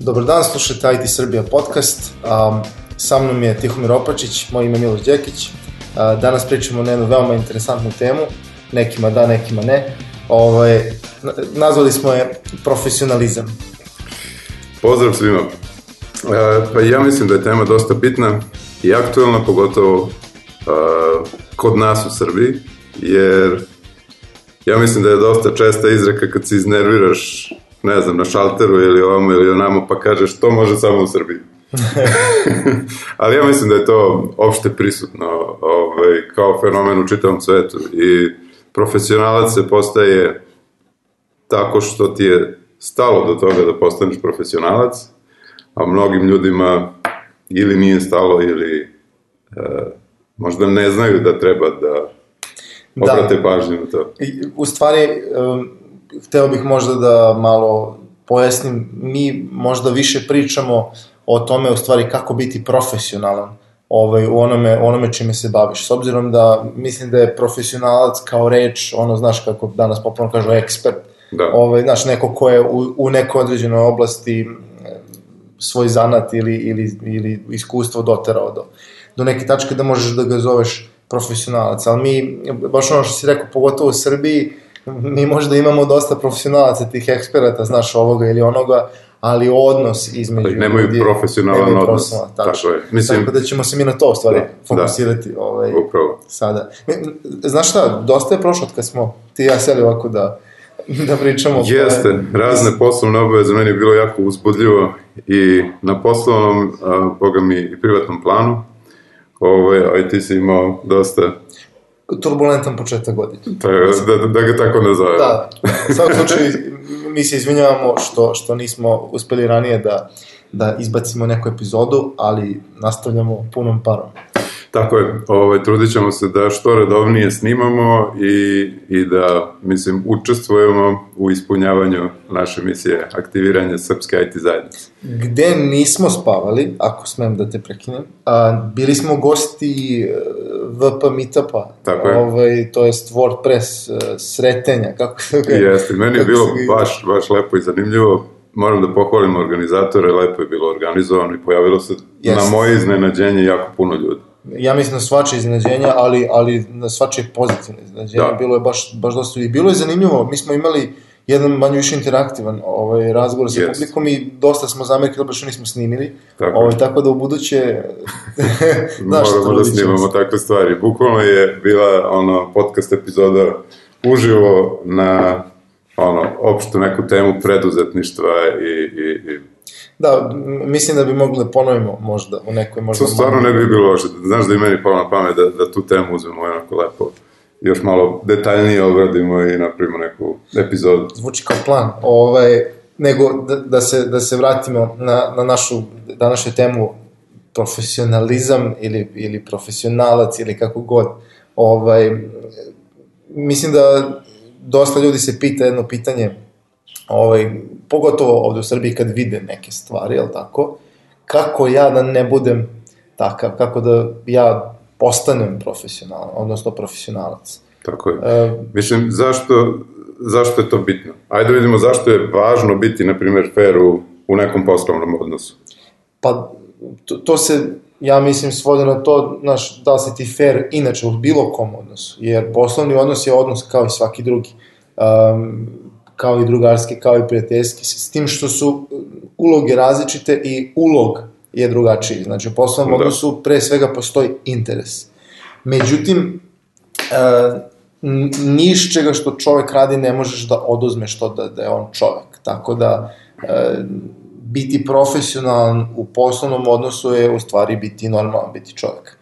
Dobar dan, slušajte IT Srbija podcast. Um, sa mnom je Tihomir Opačić, moj ime je Miloš Đekić. Uh, danas pričamo na jednu veoma interesantnu temu, nekima da, nekima ne. Ovaj, nazvali smo je profesionalizam. Pozdrav svima. E, pa ja mislim da je tema dosta bitna i aktuelna, pogotovo e, kod nas u Srbiji, jer ja mislim da je dosta česta izreka kad se iznerviraš, ne znam, na šalteru ili ovamo ili onamo, pa kažeš to može samo u Srbiji. Ali ja mislim da je to opšte prisutno ovaj, kao fenomen u čitavom svetu i profesionalac se postaje tako što ti je stalo do toga da postaneš profesionalac, a mnogim ljudima ili nije stalo ili e, možda ne znaju da treba da. Obrate da. pažnju na to. I, u stvari, um, hteo bih možda da malo pojasnim, mi možda više pričamo o tome u stvari kako biti profesionalan ovaj, u onome, onome čime se baviš. S obzirom da mislim da je profesionalac kao reč, ono, znaš kako danas popularno kažu, ekspert, da. ovaj, znaš, neko ko je u, u nekoj određenoj oblasti svoj zanat ili, ili, ili iskustvo doterao do, do neke tačke da možeš da ga zoveš profesionalac. Ali mi, baš ono što si rekao, pogotovo u Srbiji, mi možda imamo dosta profesionalaca, tih eksperata, znaš, ovoga ili onoga, ali odnos između ali nemaju ljudi, profesionalan nemaju odnos. Tako, tako je. Mislim, tako da ćemo se mi na to stvari da, fokusirati da. ovaj, Upravo. sada. Znaš šta, dosta je prošlo kad smo ti i ja seli ovako da, da pričamo. Jeste, koje... razne poslovne obaveze meni je bilo jako uzbudljivo i na poslovnom, a, boga mi i privatnom planu, ovaj, a i ti si imao dosta turbulentan početak godine. Da, da, da ga tako nazove. Da, u svakom slučaju mi se izvinjavamo što, što nismo uspeli ranije da, da izbacimo neku epizodu, ali nastavljamo punom parom. Tako je, ovaj, trudit ćemo se da što redovnije snimamo i, i da, mislim, učestvujemo u ispunjavanju naše misije aktiviranja srpske IT zajednice. Gde nismo spavali, ako smem da te prekinem, a, bili smo gosti e, VP Meetupa, Tako je. Ovaj, to jest WordPress e, sretenja, kako se ga... Jeste, meni je bilo baš, baš lepo i zanimljivo moram da pohvalim organizatore, lepo je bilo organizovano i pojavilo se Jeste. na moje iznenađenje jako puno ljudi ja mislim na svače iznenađenja, ali, ali na svače pozitivne iznenađenja, da. bilo je baš, baš dosta i bilo je zanimljivo, mi smo imali jedan manje više interaktivan ovaj, razgovor sa yes. publikom i dosta smo zamerkili da što nismo snimili, tako, ovaj, tako da u buduće znaš, moramo da snimamo takve stvari. Bukvalno je bila ono podcast epizoda uživo na ono, opšto neku temu preduzetništva i, i, i Da, mislim da bi mogli da ponovimo možda u nekoj možda... To stvarno ne bi bilo loše. Znaš da i meni palo na pamet da, da tu temu uzmemo onako lepo još malo detaljnije obradimo i napravimo neku epizodu. Zvuči kao plan. Ovaj, nego da, da, se, da se vratimo na, na našu današnju temu profesionalizam ili, ili profesionalac ili kako god. Ovaj, mislim da dosta ljudi se pita jedno pitanje ovaj, pogotovo ovde u Srbiji kad vide neke stvari, jel tako, kako ja da ne budem takav, kako da ja postanem profesionalan, odnosno profesionalac. Tako je. E, Mislim, zašto, zašto je to bitno? Ajde da vidimo zašto je važno biti, na primjer, fair u, u nekom poslovnom odnosu. Pa, to, to se, ja mislim, svode na to, znaš, da li si ti fair inače u bilo kom odnosu, jer poslovni odnos je odnos kao i svaki drugi. Um, kao i drugarski, kao i prijateljski, s tim što su uloge različite i ulog je drugačiji. Znači, u poslovnom da. odnosu pre svega postoji interes. Međutim, e, niš čega što čovek radi ne možeš da oduzmeš to da, da je on čovek. Tako da, e, biti profesionalan u poslovnom odnosu je u stvari biti normalan, biti čovek.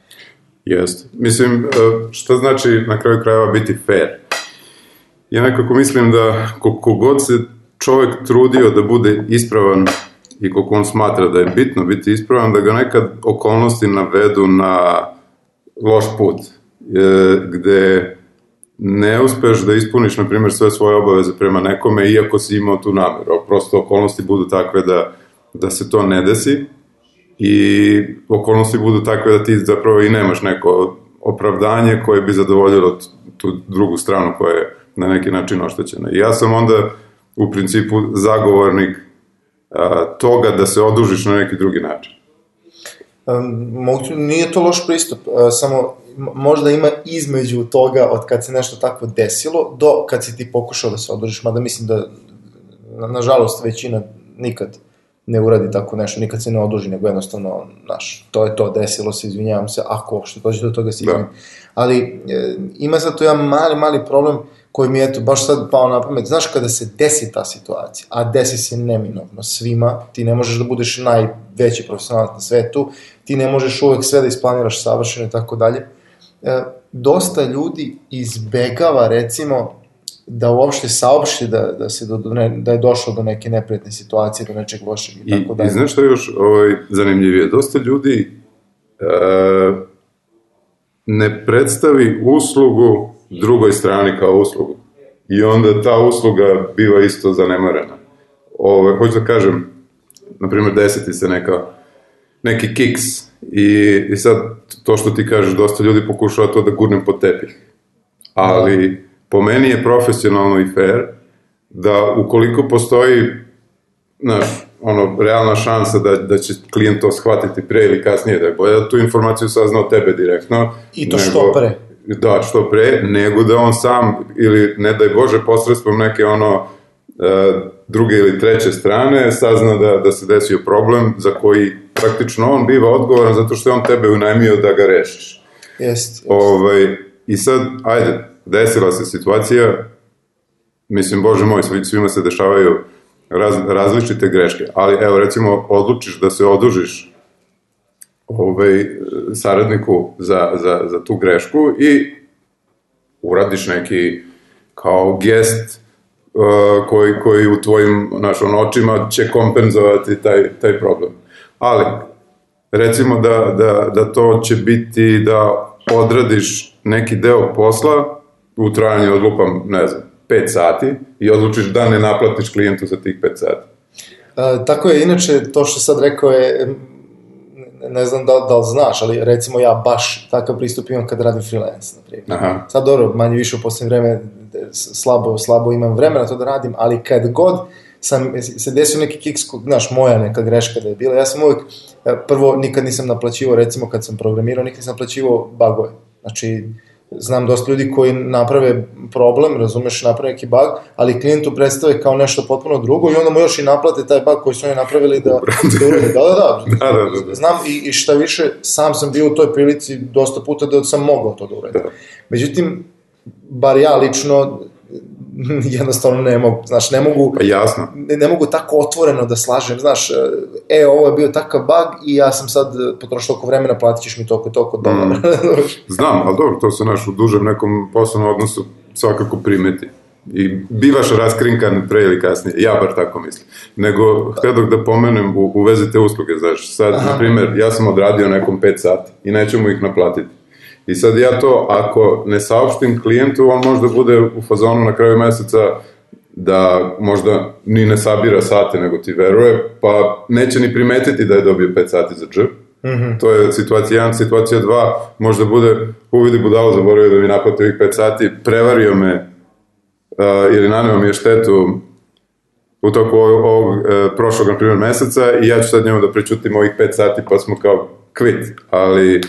Jeste. Mislim, šta znači na kraju krajeva biti fair? Ja nekako mislim da koliko god se čovek trudio da bude ispravan i koliko on smatra da je bitno biti ispravan, da ga nekad okolnosti navedu na loš put, e, gde ne uspeš da ispuniš, na primjer, sve svoje obaveze prema nekome, iako si imao tu nameru. Prosto okolnosti budu takve da, da se to ne desi i okolnosti budu takve da ti zapravo i nemaš neko opravdanje koje bi zadovoljilo tu drugu stranu koja je na neki način oštećena. I ja sam onda u principu zagovornik a, toga da se odužiš na neki drugi način. Um, nije to loš pristup, uh, samo možda ima između toga od kad se nešto takvo desilo do kad si ti pokušao da se odužiš, mada mislim da na, nažalost većina nikad ne uradi tako nešto, nikad se ne oduži, nego jednostavno, znaš, to je to, desilo se, izvinjavam se, ako uopšte dođe do toga se izvinjam. Da. Ali e, ima zato jedan mali, mali problem koji mi je, eto, baš sad pao na pamet. Znaš, kada se desi ta situacija, a desi se neminovno svima, ti ne možeš da budeš najveći profesionalac na svetu, ti ne možeš uvek sve da isplaniraš savršeno i tako dalje. E, dosta ljudi izbegava, recimo, da uopšte saopšti da, da, se do, do ne, da je došlo do neke neprijatne situacije, do nečeg lošeg i, I tako dalje. I znaš što je još ovaj, zanimljivije? Dosta ljudi e, ne predstavi uslugu drugoj strani kao uslugu. I onda ta usluga biva isto zanemarena. Ove, hoću da kažem, na primjer, deseti se neka, neki kiks i, i sad to što ti kažeš, dosta ljudi pokušava to da gurnem pod tepih. Ali... Da po meni je profesionalno i fair da ukoliko postoji znaš, ono, realna šansa da, da će klijent to shvatiti pre ili kasnije, da je bolje da tu informaciju sazna od tebe direktno. I to nego, što pre. Da, što pre, nego da on sam, ili ne daj Bože, posredstvom neke ono, e, druge ili treće strane, sazna da, da se desio problem za koji praktično on biva odgovoran zato što je on tebe unajmio da ga rešiš. Jest. jest. Ovaj, I sad, ajde, desila se situacija, mislim, bože moj, svima se dešavaju raz, različite greške, ali evo, recimo, odlučiš da se odužiš ovaj, saradniku za, za, za tu grešku i uradiš neki kao gest uh, koji, koji u tvojim našom očima će kompenzovati taj, taj problem. Ali, recimo da, da, da to će biti da odradiš neki deo posla u trajanju odlupam, ne znam, 5 sati i odlučiš da ne naplatiš klijentu za tih 5 sati. E, tako je, inače, to što sad rekao je, ne znam da, da li znaš, ali recimo ja baš takav pristup imam kad radim freelance, na primjer. Aha. Sad dobro, manje više u poslednje vreme slabo, slabo imam vremena to da radim, ali kad god sam se desio neki kiks, znaš, moja neka greška da je bila, ja sam uvijek, e, prvo nikad nisam naplaćivao, recimo kad sam programirao, nikad nisam naplaćivao bagove. Znači, znam dosta ljudi koji naprave problem, razumeš, naprave neki bug, ali klijentu predstave kao nešto potpuno drugo i onda mu još i naplate taj bug koji su oni napravili da, da. Da, da, da. da, da, da, da. Znam i, i šta više, sam sam bio u toj prilici dosta puta da sam mogao to da uradim. Da. Međutim, bar ja lično jednostavno ne mogu, znaš, ne mogu... Pa jasno. Ne, ne mogu tako otvoreno da slažem, znaš, e, ovo je bio takav bug i ja sam sad potrošio toliko vremena, platit ćeš mi toliko, toliko dolara. Mm. Znam, ali dobro, to se naš u dužem nekom poslovnom odnosu svakako primeti. I bivaš raskrinkan pre ili kasnije, ja bar tako mislim. Nego, htedog da pomenem u, u vezi te usluge, znaš, sad, Aha. na primer, ja sam odradio nekom 5 sati i nećemo ih naplatiti I sad ja to, ako ne saopštim klijentu, on možda bude u fazonu na kraju meseca da možda ni ne sabira sate, nego ti veruje, pa neće ni primetiti da je dobio 5 sati za dž. Mm -hmm. To je situacija 1, situacija 2, možda bude uvidi budalo, zaboravio da mi naplati ovih 5 sati, prevario me uh, ili naneo mi je štetu u toku ovog, ovog uh, prošlog, na primjer, meseca i ja ću sad njemu da prečutim ovih 5 sati pa smo kao kvit, ali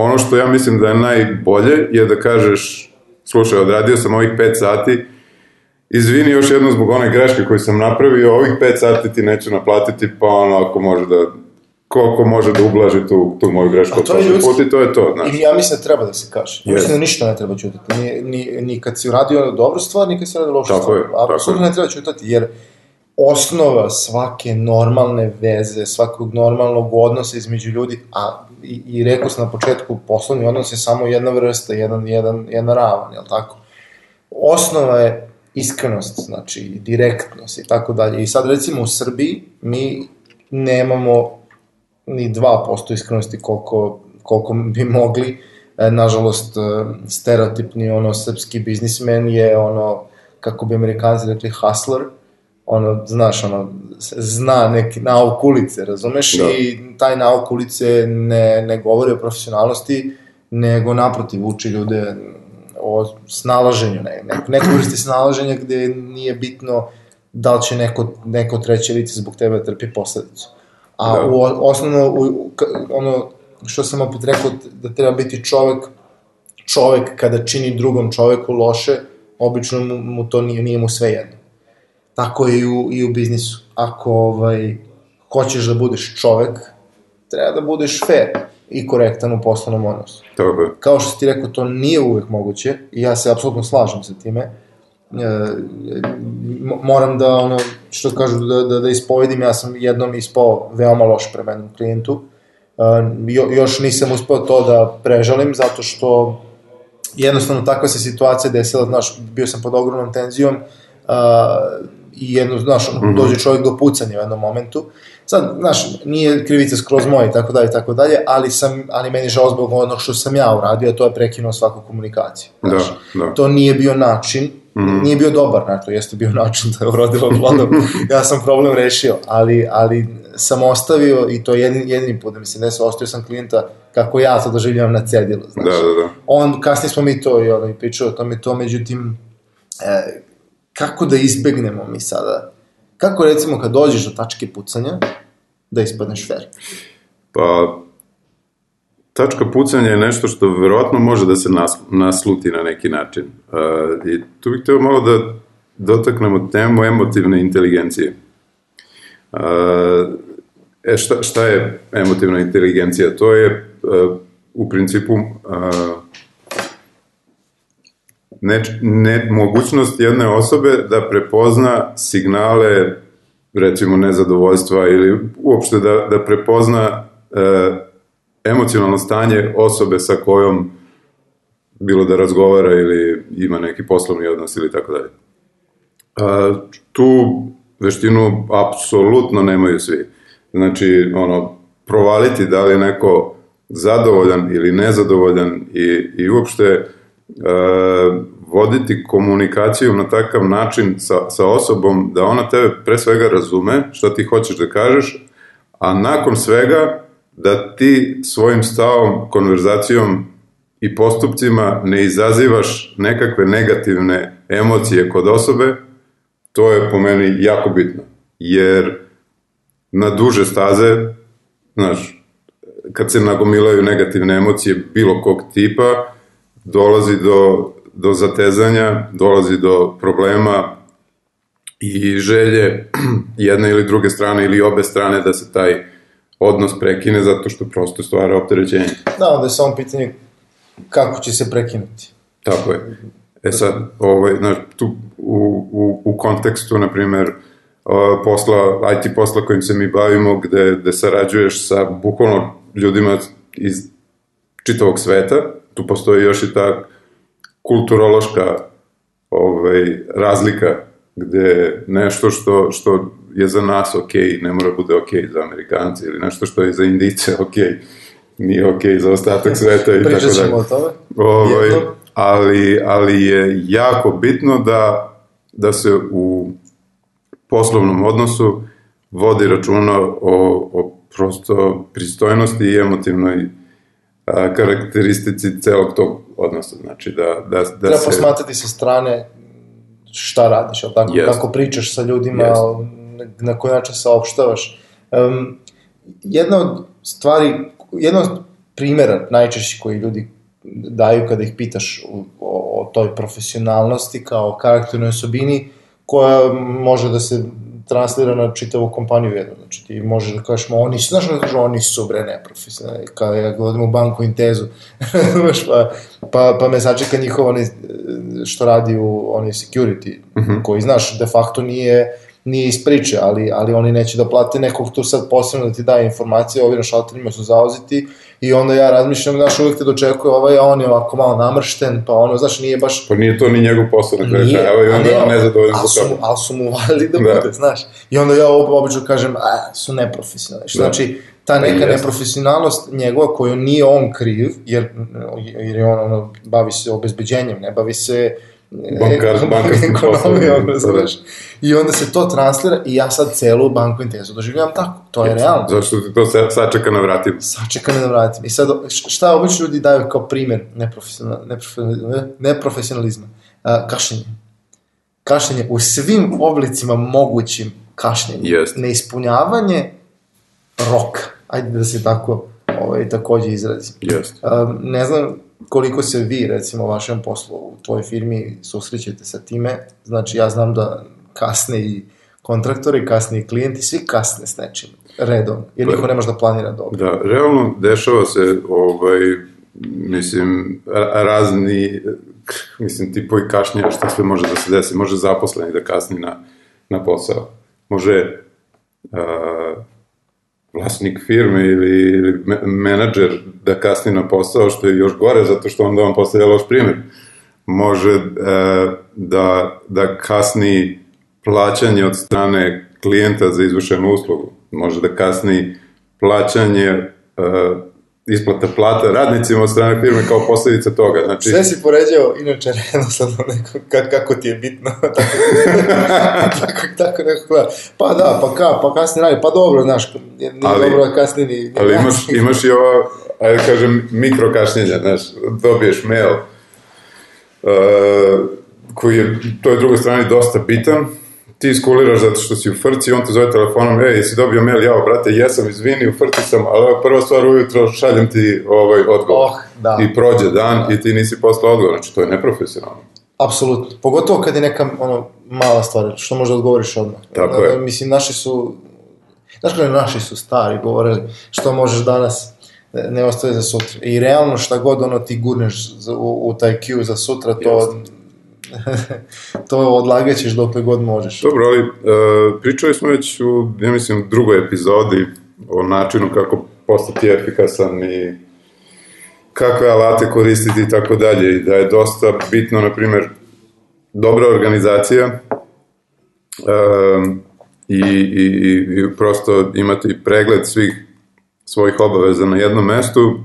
ono što ja mislim da je najbolje je da kažeš, slušaj, odradio sam ovih 5 sati, izvini još jedno zbog one greške koju sam napravio, ovih 5 sati ti neću naplatiti, pa ono, ako može da koliko može da ublaži tu, tu moju grešku od prošle puti, to je to, znaš. I ja mislim da treba da se kaže. Yes. Mislim da ništa ne treba čutati. Ni, ni, ni kad si uradio dobru stvar, ni kad si uradio lošu tako stvar. Je, Apsolutno ne treba čutati, jer osnova svake normalne veze, svakog normalnog odnosa između ljudi, a i, i rekao sam na početku, poslovni odnos je samo jedna vrsta, jedan, jedan, jedna ravan, jel tako? Osnova je iskrenost, znači direktnost i tako dalje. I sad recimo u Srbiji mi nemamo ni 2% iskrenosti koliko, koliko bi mogli. E, nažalost, e, stereotipni ono srpski biznismen je ono, kako bi amerikanci rekli, hustler, ono, znaš, ono, zna neki nauk ulice, razumeš? Da. I taj nauk ulice ne, ne govori o profesionalnosti, nego naprotiv uči ljude o snalaženju, ne, neko, neko vrsti snalaženja gde nije bitno da li će neko, neko treće lice zbog tebe da trpi posledicu. A Da. u, osnovno, u, ono što sam opet rekao, da treba biti čovek, čovek kada čini drugom čoveku loše, obično mu, mu to nije, nije mu sve jedno. Tako je i u, i u biznisu. Ako ovaj, hoćeš da budeš čovek, treba da budeš fair i korektan u poslovnom odnosu. Je. Kao što si ti rekao, to nije uvek moguće i ja se apsolutno slažem sa time. E, mo- moram da, ono, što kažu, da, da, da ispovedim, ja sam jednom ispao veoma loš prema jednom klijentu. E, jo, još nisam uspeo to da prežalim, zato što jednostavno takva se situacija desila, znaš, bio sam pod ogromnom tenzijom uh, i jedno, znaš, ono, dođe čovjek do pucanja u jednom momentu. Sad, znaš, nije krivica skroz moja i tako dalje i tako dalje, ali sam, ali meni žao zbog onog što sam ja uradio, a to je prekinuo svaku komunikaciju. Da, Znaš, da. To nije bio način, nije bio dobar, znači, to jeste bio način da je urodilo plodom. ja sam problem rešio, ali, ali sam ostavio, i to je jedini, jedini put da mi se desilo, ostavio sam klijenta kako ja to doživljavam na cedilu, znaš Da, da, da. on, kasnije smo mi to i ono, i pričao o tome to, međutim, e, kako da izbegnemo mi sada, kako recimo kad dođeš do tačke pucanja, da ispadneš fair. Pa, tačka pucanja je nešto što verovatno može da se nas, nasluti na neki način. Uh, I tu bih hteo malo da dotaknemo temu emotivne inteligencije. Uh, e, šta, šta je emotivna inteligencija? To je uh, u principu uh, ne, ne, mogućnost jedne osobe da prepozna signale recimo nezadovoljstva ili uopšte da, da prepozna e, emocionalno stanje osobe sa kojom bilo da razgovara ili ima neki poslovni odnos ili tako dalje. A, tu veštinu apsolutno nemaju svi. Znači, ono, provaliti da li je neko zadovoljan ili nezadovoljan i, i uopšte e, voditi komunikaciju na takav način sa, sa osobom da ona tebe pre svega razume šta ti hoćeš da kažeš, a nakon svega da ti svojim stavom, konverzacijom i postupcima ne izazivaš nekakve negativne emocije kod osobe, to je po meni jako bitno. Jer na duže staze, znaš, kad se nagomilaju negativne emocije bilo kog tipa, dolazi do, do zatezanja, dolazi do problema i želje jedne ili druge strane ili obe strane da se taj odnos prekine zato što prosto stvara opterećenje. Da, onda je samo pitanje kako će se prekinuti. Tako je. E sad, ovaj, znaš, tu u, u, u kontekstu, na primer, uh, posla, IT posla kojim se mi bavimo, gde, gde sarađuješ sa bukvalno ljudima iz čitavog sveta, tu postoji još i ta kulturološka ovaj, razlika, gde nešto što, što je za nas ok, ne mora bude ok za Amerikanci, ili nešto što je za Indice ok, nije ok za ostatak sveta i tako Pričat ćemo dalje. o tome. Ovaj, ali, ali je jako bitno da, da se u poslovnom odnosu vodi računa o, o prosto pristojnosti i emotivnoj a, karakteristici celog tog odnosa. Znači da, da, da Treba se... posmatrati sa strane šta radiš, ali tako, Jest. kako pričaš sa ljudima, Jest. na koji način saopštavaš. Um, jedna od stvari, jedna od primjera najčešći koji ljudi daju kada ih pitaš o, o, o toj profesionalnosti kao karakternoj osobini koja može da se translira na čitavu kompaniju jednu. Znači ti možeš da kažeš, oni su, znaš da kažu, oni su bre neprofesionalni, kada ja govorim u banku Intezu, znaš, pa, pa, pa me sačeka njihov onaj, što radi u onaj security, koji, znaš, de facto nije, nije iz priče, ali, ali oni neće da plate nekog tu sad posebno da ti daje informacije, ovi na šalterima su zauzeti i onda ja razmišljam, znaš, uvek te dočekuje ovaj, a on je ovako malo namršten, pa ono, znaš, nije baš Pa nije to ni njegov posao na kraju krajeva i a onda ne, je nezadovoljan ali zbog su, mu, toga. ali su mu valili da, Da. bude, znaš. I onda ja ob- obično kažem, a, su neprofesionalni. Što Da. znači, ta neka jeste. neprofesionalnost njegova koju nije on kriv, jer, jer je on ono, bavi se obezbeđenjem, ne bavi se Bankar, bankarskim poslovima, razumeš? I onda se to translira i ja sad celu banku intezu doživljavam tako. To je realno. Zašto ti to sa- sačeka na vratima? Sačekaj me da vratim. I sad, šta obično ljudi daju kao primjer neprofesional, neprofesional, neprofesionalizma? A, kašljenje. Kašljenje u svim oblicima mogućim kašljenja. Jest. Neispunjavanje roka. Ajde da se tako ovaj, takođe izrazim. Um, ne znam koliko se vi, recimo, u vašem poslu, u tvojoj firmi susrećete sa time. Znači, ja znam da kasne i kontraktori, kasne i klijenti, svi kasne s nečim, redom, jer niko ne može da planira dobro. Da, realno dešava se, ovaj, mislim, ra- razni, mislim, tipovi kašnjenja, šta sve može da se desi. Može zaposleni da kasni na, na posao. Može a, vlasnik firme ili, ili me- menadžer da kasni na posao, što je još gore, zato što onda on postavlja loš primjer. Može e, da, da kasni plaćanje od strane klijenta za izvršenu uslugu. Može da kasni plaćanje e, isplata plata radnicima od strane firme kao posljedica toga. Znači, Sve si poređao, inače, jednostavno, neko, ka, kako ti je bitno, tako, tako, tako neko gleda. Pa da, pa ka, pa kasnije radi, pa dobro, znaš, nije Ali- dobro da kasnije ni, ni Ali imaš, imaš i ova, ajde da kažem, mikrokašnjenja, znaš, dobiješ mail uh, koji je toj drugoj strani dosta bitan, ti iskuliraš zato što si u frci, on te zove telefonom, ej, jesi dobio mail, jao, brate, jesam, izvini, u frci sam, ali evo, prva stvar ujutro, šaljem ti ovaj odgovor. Oh, da. I prođe dan i ti nisi poslao odgovor, znači to je neprofesionalno. Apsolutno. Pogotovo kad je neka ono, mala stvar, što možda odgovoriš odmah. Tako je. Mislim, naši su, znaš kada naši su stari govorili, što možeš danas, ne- ostaje za sutra. I realno šta god ono ti gurneš u, u taj queue za sutra, to, to odlagaćeš dokle god možeš. Dobro, ali uh, pričali smo već u, ja mislim, drugoj epizodi o načinu kako postati efikasan i kakve alate koristiti i tako dalje i da je dosta bitno, na primjer, dobra organizacija um, i, i, i, i prosto imati pregled svih svojih obaveza na jednom mestu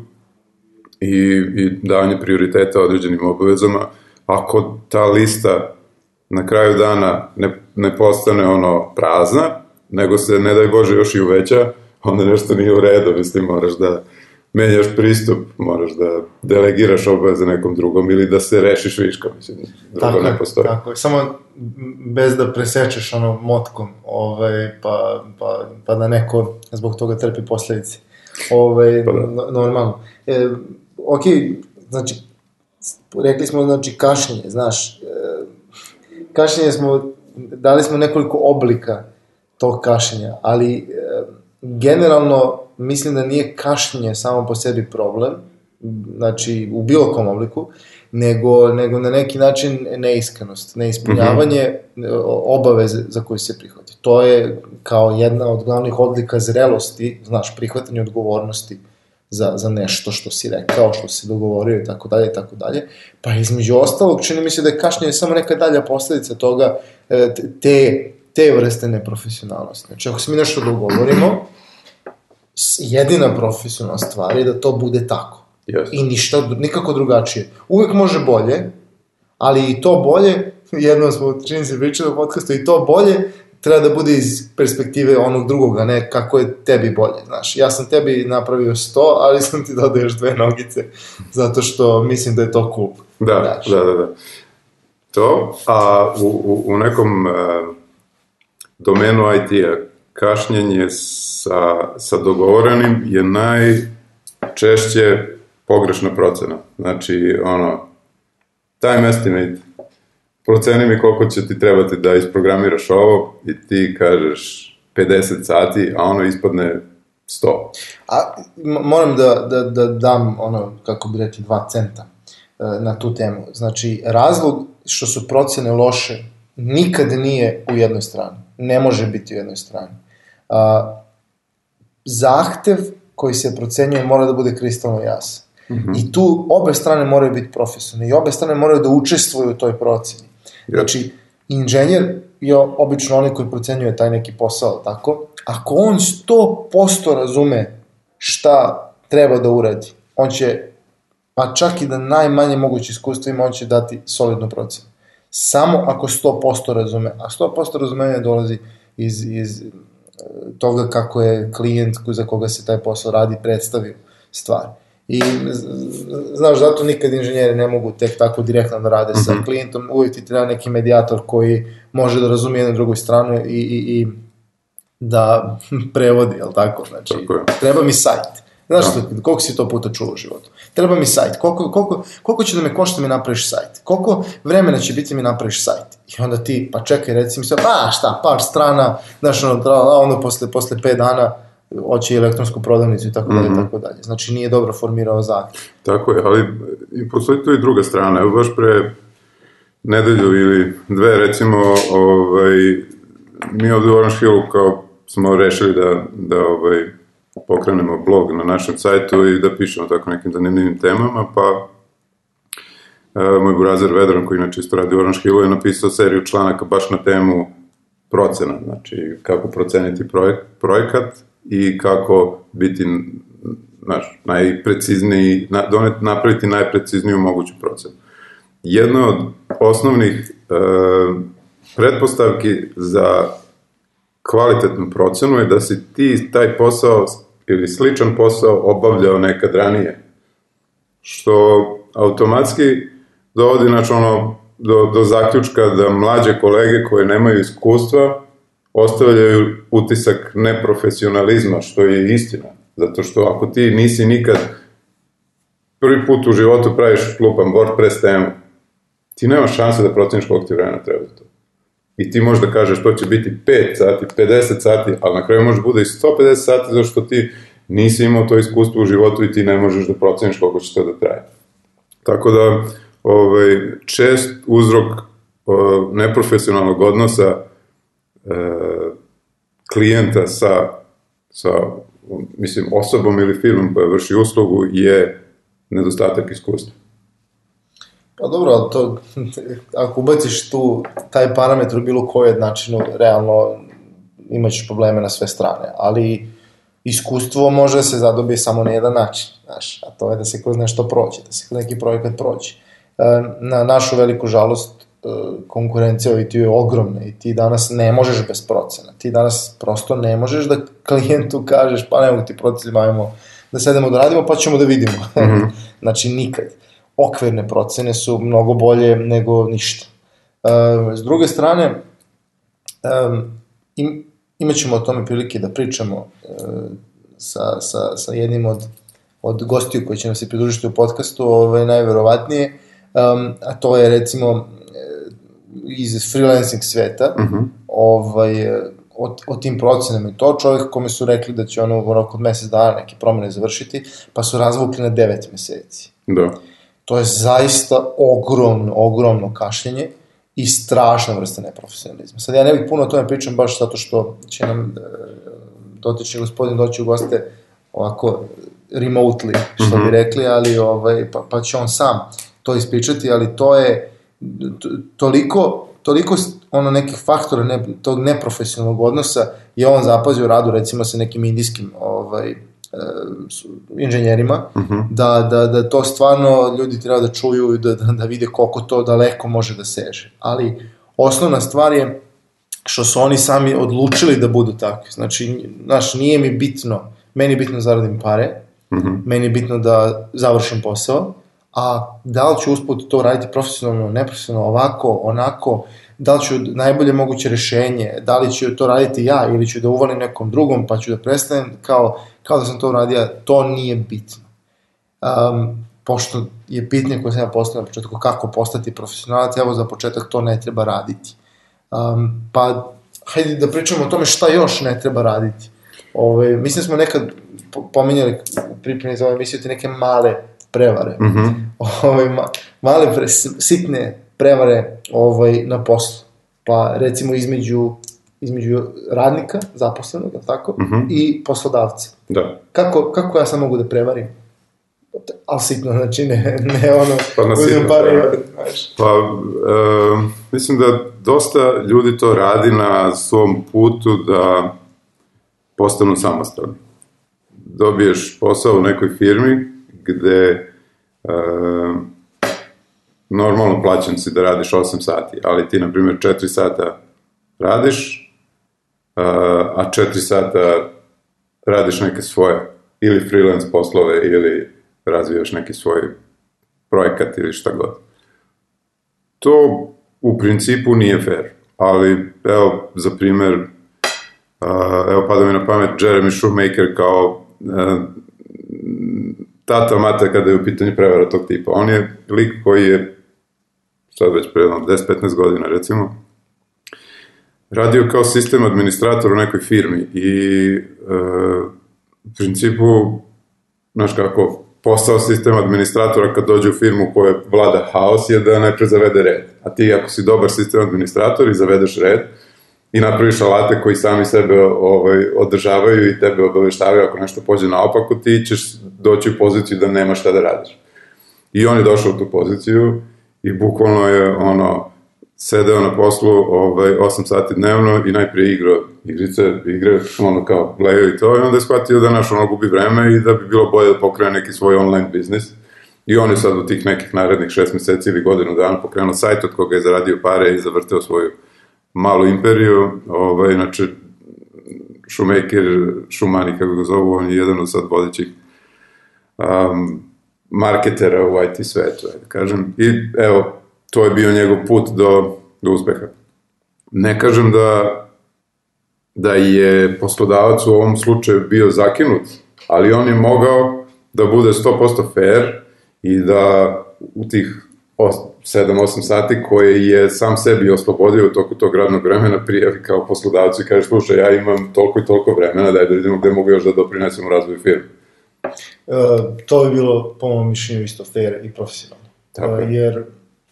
i, i davanje prioriteta određenim obavezama. Ako ta lista na kraju dana ne, ne postane ono prazna, nego se, ne daj Bože, još i uveća, onda nešto nije u redu, mislim, moraš da menjaš pristup, moraš da delegiraš obaveze nekom drugom ili da se rešiš viška, mislim, drugo Tako ne postoji. Tako je, samo bez da presečeš ono motkom, ovaj, pa, pa, pa da neko zbog toga trpi posledice. Ovaj, Pa da. no- normalno. E, ok, znači, rekli smo, znači, kašnjenje, znaš, e, kašnjenje smo, dali smo nekoliko oblika tog kašnjenja, ali e, generalno mislim da nije kašnjenje samo po sebi problem, znači u bilo kom obliku, nego, nego na neki način neiskrenost, neispunjavanje mm -hmm. obaveze za koju se prihvati. To je kao jedna od glavnih odlika zrelosti, znaš, prihvatanje odgovornosti za, za nešto što si rekao, što si dogovorio i tako dalje i tako dalje. Pa između ostalog, čini mi se da je kašnjenje samo neka dalja posledica toga, e, te, te vrste neprofesionalnosti. Znači, ako se mi nešto dogovorimo, jedina profesionalna stvar je da to bude tako. Yes. I ništa, nikako drugačije. Uvek može bolje, ali i to bolje, jednom smo, čini se, pričali u podcastu, i to bolje treba da bude iz perspektive onog drugog, a ne kako je tebi bolje, znaš. Ja sam tebi napravio 100, ali sam ti dodao još dve nogice, zato što mislim da je to cool. Da, Znaš. da, da, da. To, a u, u, u nekom uh, domenu IT-a kašnjenje sa, sa dogovorenim je najčešće pogrešna procena. Znači, ono, time estimate, proceni mi koliko će ti trebati da isprogramiraš ovo i ti kažeš 50 sati, a ono ispadne 100. A moram da, da, da dam ono, kako bi rekli, dva centa e, na tu temu. Znači, razlog što su procene loše nikad nije u jednoj strani. Ne može biti u jednoj strani. A, zahtev koji se procenjuje mora da bude kristalno jasan. Mm -hmm. I tu obe strane moraju biti profesionalne i obe strane moraju da učestvuju u toj proceni. Znači, inženjer je obično onaj koji procenjuje taj neki posao, tako? Ako on 100% razume šta treba da uradi, on će, pa čak i da najmanje moguće iskustvo ima, on će dati solidnu procenu. samo ako 100% razume, a 100% razumenja dolazi iz, iz e, toga kako je klijent za koga se taj posao radi predstavio stvar. I znaš, zato nikad inženjeri ne mogu tek tako direktno da rade mm -hmm. sa mhm. klijentom, uvijek ti treba neki medijator koji može da razumije jednu drugu stranu i, i, i da prevodi, jel tako? Znači, tako treba mi sajt. Znaš, da. koliko si to puta čuo u životu? Treba mi sajt. Koliko, koliko, koliko će da me košta mi napraviš sajt? Koliko vremena će biti mi napraviš sajt? I onda ti, pa čekaj, reci mi se, pa šta, par strana, znaš, ono, onda posle, posle 5 dana hoće elektronsku prodavnicu i tako dalje, mm -hmm. tako dalje. Znači nije dobro formirao zahtjev. Tako je, ali i postoji tu i druga strana. Evo baš pre nedelju ili dve, recimo, ovaj, mi ovde u Orange Hillu kao smo rešili da, da ovaj, pokrenemo blog na našem sajtu i da pišemo tako nekim zanimljivim temama, pa e, moj burazer Vedran, koji inače isto radi u Orange Hillu, je napisao seriju članaka baš na temu procena, znači kako proceniti projek, projekat i kako biti znaš, najprecizniji, na, donet, napraviti najprecizniju moguću procenu. Jedna od osnovnih e, pretpostavki za kvalitetnu procenu je da si ti taj posao ili sličan posao obavljao nekad ranije. Što automatski dovodi znači, ono, do, do zaključka da mlađe kolege koje nemaju iskustva ostavljaju utisak neprofesionalizma, što je istina. Zato što ako ti nisi nikad prvi put u životu praviš klupan WordPress temu, ti nemaš šanse da proceniš koliko ti vremena treba to. I ti možda kažeš to će biti 5 sati, 50 sati, ali na kraju može bude i 150 sati zato što ti nisi imao to iskustvo u životu i ti ne možeš da proceniš koliko će to da traje. Tako da, ovaj, čest uzrok o, neprofesionalnog odnosa e, klijenta sa, sa, mislim, osobom ili firmom koja vrši uslugu je nedostatak iskustva. Pa dobro, to, ako ubaciš tu taj parametar u bilo koje načinu, realno imaćeš probleme na sve strane, ali iskustvo može da se zadobije samo na jedan način, znaš, a to je da se kroz nešto prođe, da se kroz neki projekat prođe. E, na našu veliku žalost, konkurencija ti je ogromna i ti danas ne možeš bez procena. Ti danas prosto ne možeš da klijentu kažeš pa ne mogu ti procena, ajmo da sedemo da radimo pa ćemo da vidimo. Mm -hmm. znači nikad okvirne procene su mnogo bolje nego ništa. E, s druge strane, e, im, imat ćemo o tome prilike da pričamo e, sa, sa, sa jednim od, od gostiju koji će nam se pridružiti u podcastu, ovaj, najverovatnije, um, a to je recimo iz freelancing sveta, uh mhm. -huh. ovaj, o, o tim procenama i to čovjek kome su rekli da će ono u roku od mesec dana neke promene završiti, pa su razvukli na 9 meseci. Da. To je zaista ogromno, ogromno kašljenje i strašna vrsta neprofesionalizma. Sad ja ne bih puno o tome pričam baš zato što će nam e, dotični gospodin doći u goste ovako remotely, što bi mhm. rekli, ali ovaj, pa, pa će on sam to ispričati, ali to je toliko, toliko ono nekih faktora ne, tog neprofesionalnog odnosa je on zapazio u radu recimo sa nekim indijskim ovaj, inženjerima, uh mhm. -huh. da, da, da to stvarno ljudi treba da čuju i da, da, da vide koliko to daleko može da seže. Ali osnovna stvar je što su oni sami odlučili da budu takvi. Znači, znaš, nije mi bitno, meni je bitno da zaradim pare, uh mhm. -huh. meni je bitno da završim posao, a da li ću usput to raditi profesionalno, neprofesionalno, ovako, onako, da li ću najbolje moguće rešenje, da li ću to raditi ja ili ću da uvalim nekom drugom pa ću da prestanem, kao kao da sam to uradio, to nije bitno. Um, pošto je pitanje koje sam ja postavio na početku, kako postati profesionalac, evo za početak to ne treba raditi. Um, pa, hajde da pričamo o tome šta još ne treba raditi. Ove, mislim da smo nekad pominjali u pripremi za ovu emisiju te neke male prevare. Mm -hmm. Ove, ma, male, pre, sitne prevare ovaj, na poslu. Pa recimo između između radnika, zaposlenog, tako, mhm. -huh. i poslodavca. Da. Kako, kako ja sam mogu da prevarim? Ali sitno, znači ne, ne ono, pa na pare da. znaš. Pa, e, mislim da dosta ljudi to radi na svom putu da postanu samostalni. Dobiješ posao u nekoj firmi gde e, normalno plaćen si da radiš 8 sati, ali ti, na primjer, 4 sata radiš, a 4 sata radiš neke svoje ili freelance poslove ili razvijaš neki svoj projekat ili šta god. To u principu nije fair, ali evo, za primjer, evo pada mi na pamet Jeremy Shoemaker kao tata mata kada je u pitanju prevara tog tipa. On je lik koji je sad već pre 10-15 godina recimo, radio kao sistem administrator u nekoj firmi i e, u principu, znaš kako, posao sistem administratora kad dođe u firmu koja vlada haos je da najpre zavede red. A ti ako si dobar sistem administrator i zavedeš red i napraviš alate koji sami sebe ovaj, održavaju i tebe obaveštavaju ako nešto pođe naopako, ti ćeš doći u poziciju da nemaš šta da radiš. I on je došao u tu poziciju i bukvalno je ono, sedeo na poslu ovaj, 8 sati dnevno i najprije igrao igrice, igre, ono kao blejo i to, i onda je shvatio da naš ono gubi vreme i da bi bilo bolje da pokrene neki svoj online biznis. I on je sad u tih nekih narednih šest meseci ili godinu dana pokrenuo sajt od koga je zaradio pare i zavrteo svoju malu imperiju. Ovaj, znači, Shoemaker, Šumani, kako ga zovu, on je jedan od sad vodećih um, marketera u IT svetu, da kažem. I evo, to je bio njegov put do, do uspeha. Ne kažem da, da je poslodavac u ovom slučaju bio zakinut, ali on je mogao da bude 100% fair i da u tih 7-8 sati koje je sam sebi oslobodio u toku tog radnog vremena prijavi kao poslodavcu i kaže slušaj ja imam toliko i toliko vremena daj da vidimo gde mogu još da doprinesem u razvoju firme. E, to bi bilo po mojom mišljenju isto fair i profesionalno. Tako e, jer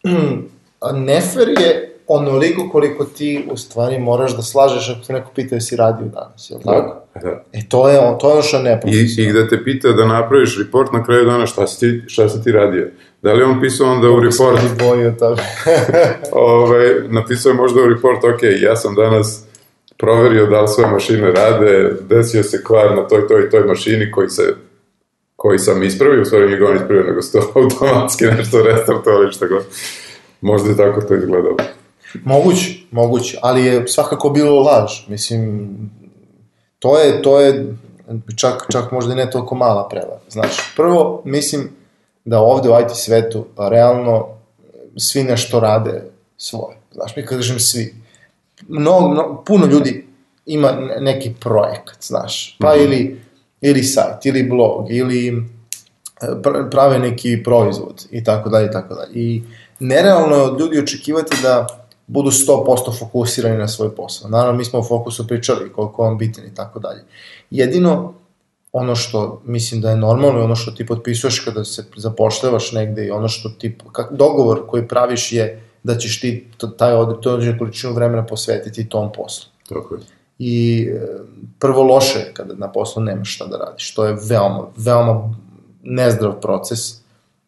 a nefer je onoliko koliko ti u stvari moraš da slažeš ako te neko pita jesi radio danas, je li da, tako? Da. E to je, to je ono što ne I, I gde te pita da napraviš report na kraju dana šta si ti, šta si ti radio. Da li je on pisao onda u report? Od toga. Ove, napisao je možda u report, ok, ja sam danas proverio da li sve mašine rade, desio se kvar na toj, toj, toj mašini koji se koji sam ispravio, u stvari nije ga on ispravio, nego sto automatski nešto restartovali, šta god. Možda je tako to izgledalo. Moguće, moguće, ali je svakako bilo laž. Mislim, to je, to je čak, čak možda i ne toliko mala prevara. Znači, prvo, mislim da ovde u IT svetu realno svi nešto rade svoje. Znaš, mi kažem svi. Mnogo, mnogo, puno ljudi ima neki projekat, znaš, pa mm -hmm. ili, ili sajt, ili blog, ili e, prave neki proizvod i tako dalje i tako dalje. I nerealno je od ljudi očekivati da budu 100% fokusirani na svoj posao. Naravno, mi smo u fokusu pričali koliko on bitan i tako dalje. Jedino, ono što mislim da je normalno i ono što ti potpisuješ kada se zapošljavaš negde i ono što ti, kak, dogovor koji praviš je da ćeš ti taj određenu količinu vremena posvetiti tom poslu. Tako je. I e, prvo loše je kada na poslu nemaš šta da radiš. To je veoma, veoma nezdrav proces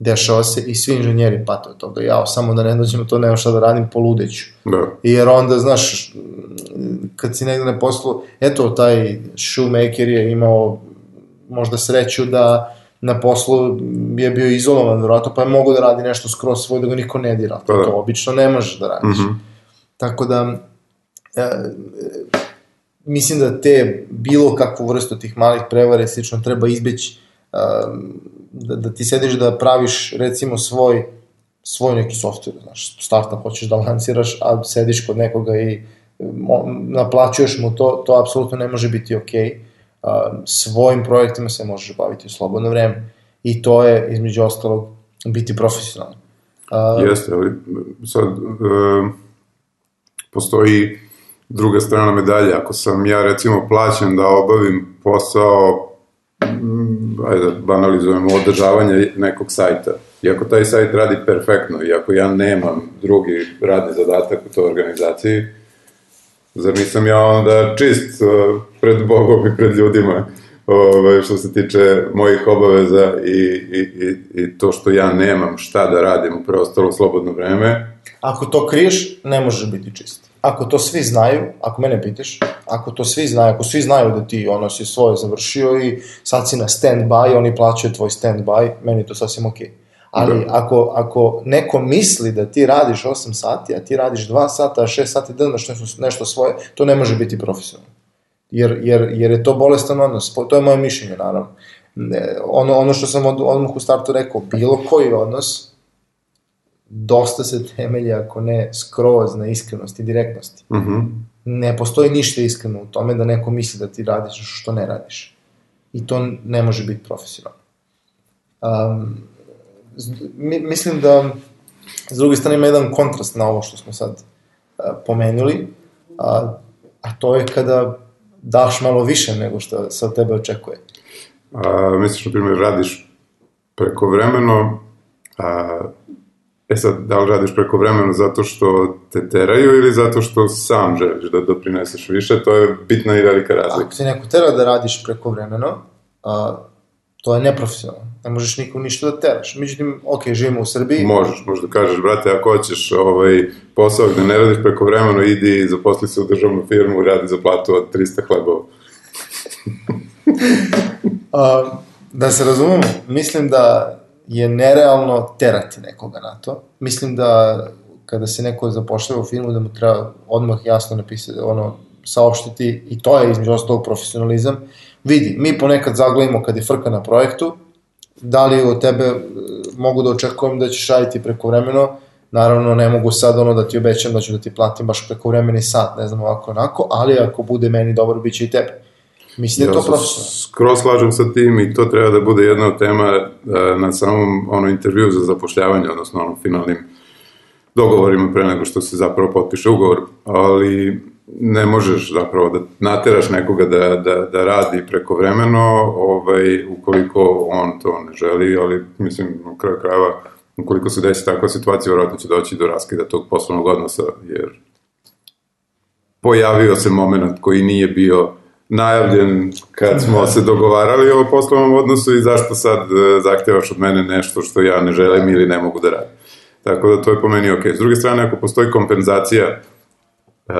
dešava se i svi inženjeri pate od toga. Ja, samo da ne dođem to, nemam šta da radim, poludeću. Da. Jer onda, znaš, kad si negde na poslu, eto, taj shoemaker je imao možda sreću da na poslu je bio izolovan, vjerojatno, pa je mogo da radi nešto skroz svoj, da ga niko ne dira. Pa da. To obično ne možeš da radiš. Mm -hmm. Tako da, e, mislim da te bilo kakvu vrstu tih malih prevare slično treba izbeći da, da ti sediš da praviš recimo svoj svoj neki software, znaš, startup hoćeš da lanciraš, a sediš kod nekoga i naplaćuješ mu to, to apsolutno ne može biti. Okay. Uh, svojim projektima se možeš baviti u slobodno vreme i to je, između ostalog, biti profesionalno. Uh, Jeste, ali sad postoji druga strana medalja. Ako sam ja, recimo, plaćen da obavim posao ajde, banalizujemo, održavanje nekog sajta. I ako taj sajt radi perfektno i ako ja nemam drugi radni zadatak u toj organizaciji, zar nisam ja onda čist pred Bogom i pred ljudima ovaj, što se tiče mojih obaveza i, i, i, i to što ja nemam šta da radim u preostalo slobodno vreme. Ako to kriješ, ne možeš biti čist ako to svi znaju, ako mene pitaš, ako to svi znaju, ako svi znaju da ti ono si svoje završio i sad si na stand-by, oni plaćaju tvoj stand-by, meni je to sasvim okej. Okay. Ali Da. ako, ako neko misli da ti radiš 8 sati, a ti radiš 2 sata, a 6 sati da imaš nešto, nešto svoje, to ne može biti profesionalno. Jer, jer, jer je to bolestan odnos, to je moje mišljenje, naravno. Ne, ono, ono što sam od, odmah u startu rekao, bilo koji odnos, dosta se temelji, ako ne skroz, na iskrenosti i direktnosti. Mhm. Ne postoji ništa iskreno u tome da neko misli da ti radiš nešto što ne radiš. I to ne može biti profesionalno. Um, mi, mislim da s druge strane ima jedan kontrast na ovo što smo sad uh, pomenuli, a, a to je kada daš malo više nego što se od tebe očekuje. A, misliš, na primjer, radiš prekovremeno, a, e sad, da li radiš prekovremeno zato što te teraju ili zato što sam želiš da doprineseš više, to je bitna i velika razlika. Ako ti neko tera da radiš preko vremeno, a, to je neprofesionalno. Ne možeš nikom ništa da teraš. Međutim, ok, živimo u Srbiji, Možeš, možda kažeš, brate, ako hoćeš ovaj, posao gde ne radiš prekovremeno, idi i zaposli se u državnu firmu i radi za platu od 300 hlebova. A, da se razumemo, mislim da je nerealno terati nekoga na to. Mislim da kada se neko zapošljava u firmu da mu treba odmah jasno napisati, ono, saopštiti, i to je između ostalog profesionalizam. Vidi, mi ponekad zaglavimo kad je frka na projektu, da li od tebe e, mogu da očekujem da ćeš raditi preko vremeno, naravno ne mogu sad ono da ti obećam da ću da ti platim baš preko vremeni sat, ne znam ovako onako, ali ako bude meni dobro, bit će i tebe. Mislim da je to profesionalno. skroz slažem sa tim i to treba da bude jedna od tema e, na samom ono, intervju za zapošljavanje, odnosno ono, finalnim dogovorima pre nego što se zapravo potpiše ugovor, ali ne možeš zapravo da nateraš nekoga da, da, da radi prekovremeno, ovaj, ukoliko on to ne želi, ali mislim, na kraju krajeva, ukoliko se desi takva situacija, vjerojatno će doći do raskida tog poslovnog odnosa, jer pojavio se moment koji nije bio najavljen kad smo se dogovarali o poslovnom odnosu i zašto sad e, zahtevaš od mene nešto što ja ne želim ili ne mogu da radim. Tako da to je po meni ok. S druge strane, ako postoji kompenzacija uh,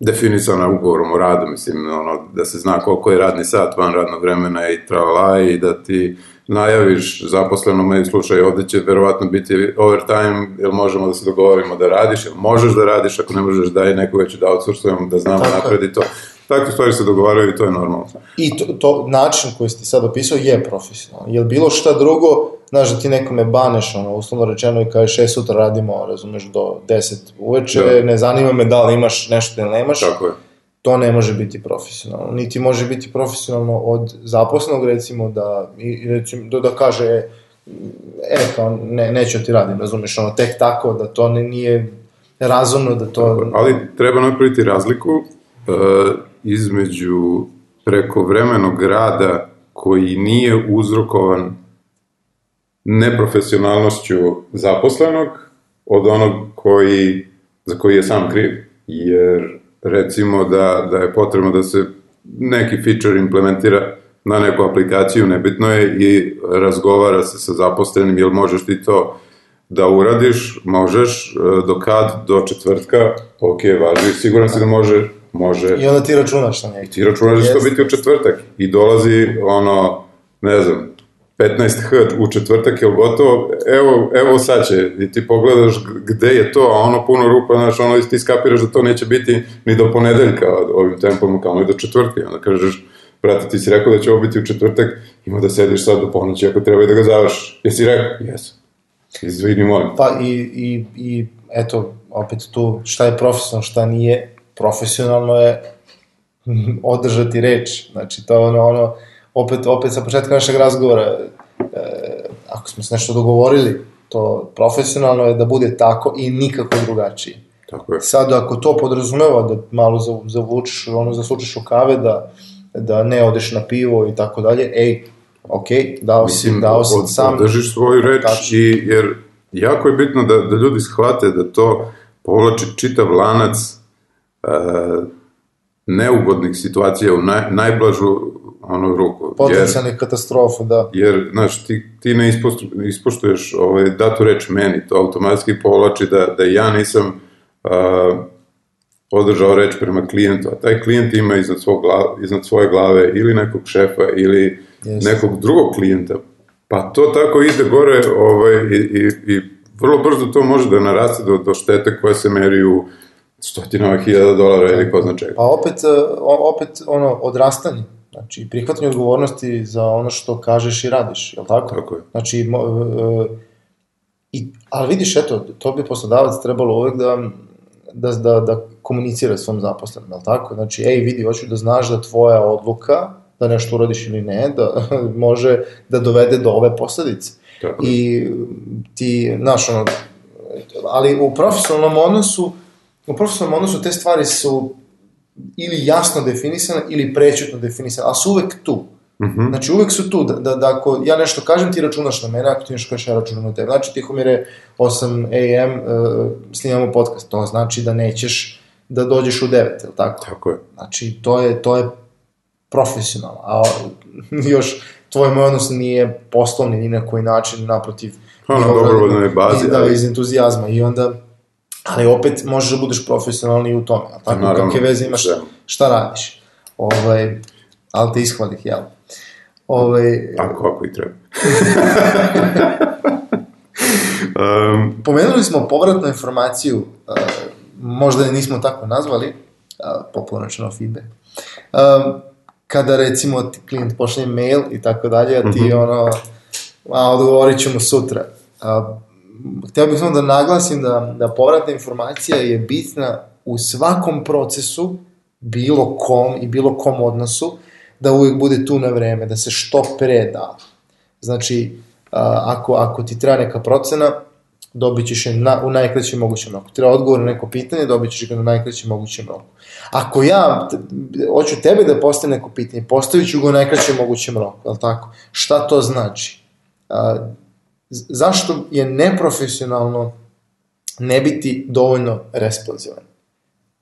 definisana ugovorom o radu, mislim, ono, da se zna koliko je radni sat van radnog vremena i tralala i da ti najaviš zaposlenom, ej, slušaj, ovde će verovatno biti overtime, jel možemo da se dogovorimo da radiš, jel možeš da radiš, ako ne možeš daj nekoga ću da outsourcujemo, da znamo napred i to. Takve stvari se dogovaraju i to je normalno. I to, to način koji si ti sad opisao je profesionalan. Jel bilo šta drugo, znaš da ti nekome baneš, ono, uslovno rečeno i kažeš, e, sutra radimo, razumeš, do 10 uveče, Da. ne zanima me da li imaš nešto ili nemaš, Tako je. to ne može biti profesionalno. Niti može biti profesionalno od zaposlenog, recimo, da, i, recimo, da, da kaže, e, kao, ne, neću da ti radim, razumeš, ono, tek tako, da to ne, nije razumno, da to... Ali treba napraviti razliku između prekovremenog rada koji nije uzrokovan neprofesionalnošću zaposlenog od onog koji, za koji je sam kriv. Jer recimo da, da je potrebno da se neki feature implementira na neku aplikaciju, nebitno je, i razgovara se sa zaposlenim, jel možeš ti to da uradiš, možeš, e, do kad, do četvrtka, ok, važi, siguran si da može, može, I onda ti računaš na njega. ti računaš da će to biti u četvrtak i dolazi ono, ne znam, 15 h u četvrtak, je gotovo, evo, evo sad će, i ti pogledaš gde je to, a ono puno rupa, znaš, ono, ti skapiraš da to neće biti ni do ponedeljka ovim tempom, kao i do četvrtka, onda kažeš, brate, ti si rekao da će ovo biti u četvrtak, ima da sediš sad do ponoći ako treba i da ga završiš. Jesi rekao? Jesu. Izvini, molim. Pa i, i, i eto, opet tu, šta je profesionalno, šta nije, profesionalno je održati reč, znači to je ono, ono, opet, opet sa početka našeg razgovora, e, ako smo se nešto dogovorili, to profesionalno je da bude tako i nikako drugačije. Tako je. Sad, ako to podrazumeva da malo zav- zavučeš, ono, zaslučiš u kave, da, da ne odeš na pivo i tako dalje, ej, ok, dao si, dao si od- sam, Održiš svoju reč Tačno. i, jer jako je bitno da, da ljudi shvate da to povlači čitav lanac neugodnih situacija u naj, najblažu ono ruku. Potencijalnih katastrofa, da. jer, znaš, ti, ti ne ispoštu, ispoštuješ ovaj, datu reč meni, to automatski povlači da, da ja nisam uh, održao reč prema klijentu, a taj klijent ima iznad, svog glava, iznad svoje glave ili nekog šefa ili Jeste. nekog drugog klijenta Pa to tako ide gore ovaj, i, i, i vrlo brzo to može da naraste do, do štete koja se meri u stotinama hiljada dolara ili ko zna čega. Pa opet, e, opet ono, odrastanje. Znači, prihvatanje odgovornosti za ono što kažeš i radiš, je li tako? Tako je. Znači, mo, e, i, ali vidiš, eto, to bi poslodavac trebalo uvek da, da, da, da komunicira svom zaposlenom, je li tako? Znači, ej, vidi, hoću da znaš da tvoja odluka, da nešto uradiš ili ne, da može da dovede do ove posledice. Tako. I ti, znaš, ono, ali u profesionalnom odnosu, u profesionalnom odnosu te stvari su ili jasno definisane ili prećutno definisane, ali su uvek tu. Mhm. Znači uvek su tu, da, da, da ako ja nešto kažem ti računaš na mene, ako ti nešto kažeš ja računam na tebe. Znači Tihomire 8 am uh, snimamo podcast, to znači da nećeš da dođeš u 9, je li tako? Tako je. Znači to je, to je profesionalno, a još tvoj moj odnos nije poslovni ni na koji način, naprotiv. Pa, na dobrovoljnoj bazi, Da, ali- iz entuzijazma i onda ali opet možeš da budeš profesionalni u tome, a tako Naravno, kakve veze imaš da. šta radiš. Ovaj, ali te ishvalih, jel? Ovaj, Ako, ako i treba. um, Pomenuli smo povratnu informaciju, uh, možda je nismo tako nazvali, uh, feedback. Um, kada recimo ti klijent pošle mail i tako dalje, a ti ono, a odgovorit ćemo sutra. Uh, htio bih samo da naglasim da, da povratna informacija je bitna u svakom procesu, bilo kom i bilo kom odnosu, da uvijek bude tu na vreme, da se što pre da. Znači, ako, ako ti treba neka procena, dobit ćeš je na, u najkraćem mogućem roku. Treba odgovor na neko pitanje, dobit ćeš ga na najkraćem mogućem roku. Ako ja hoću tebe da postavim neko pitanje, postavit ću ga u najkraćem mogućem roku, je tako? Šta to znači? A, zašto je neprofesionalno ne biti dovoljno responsivan?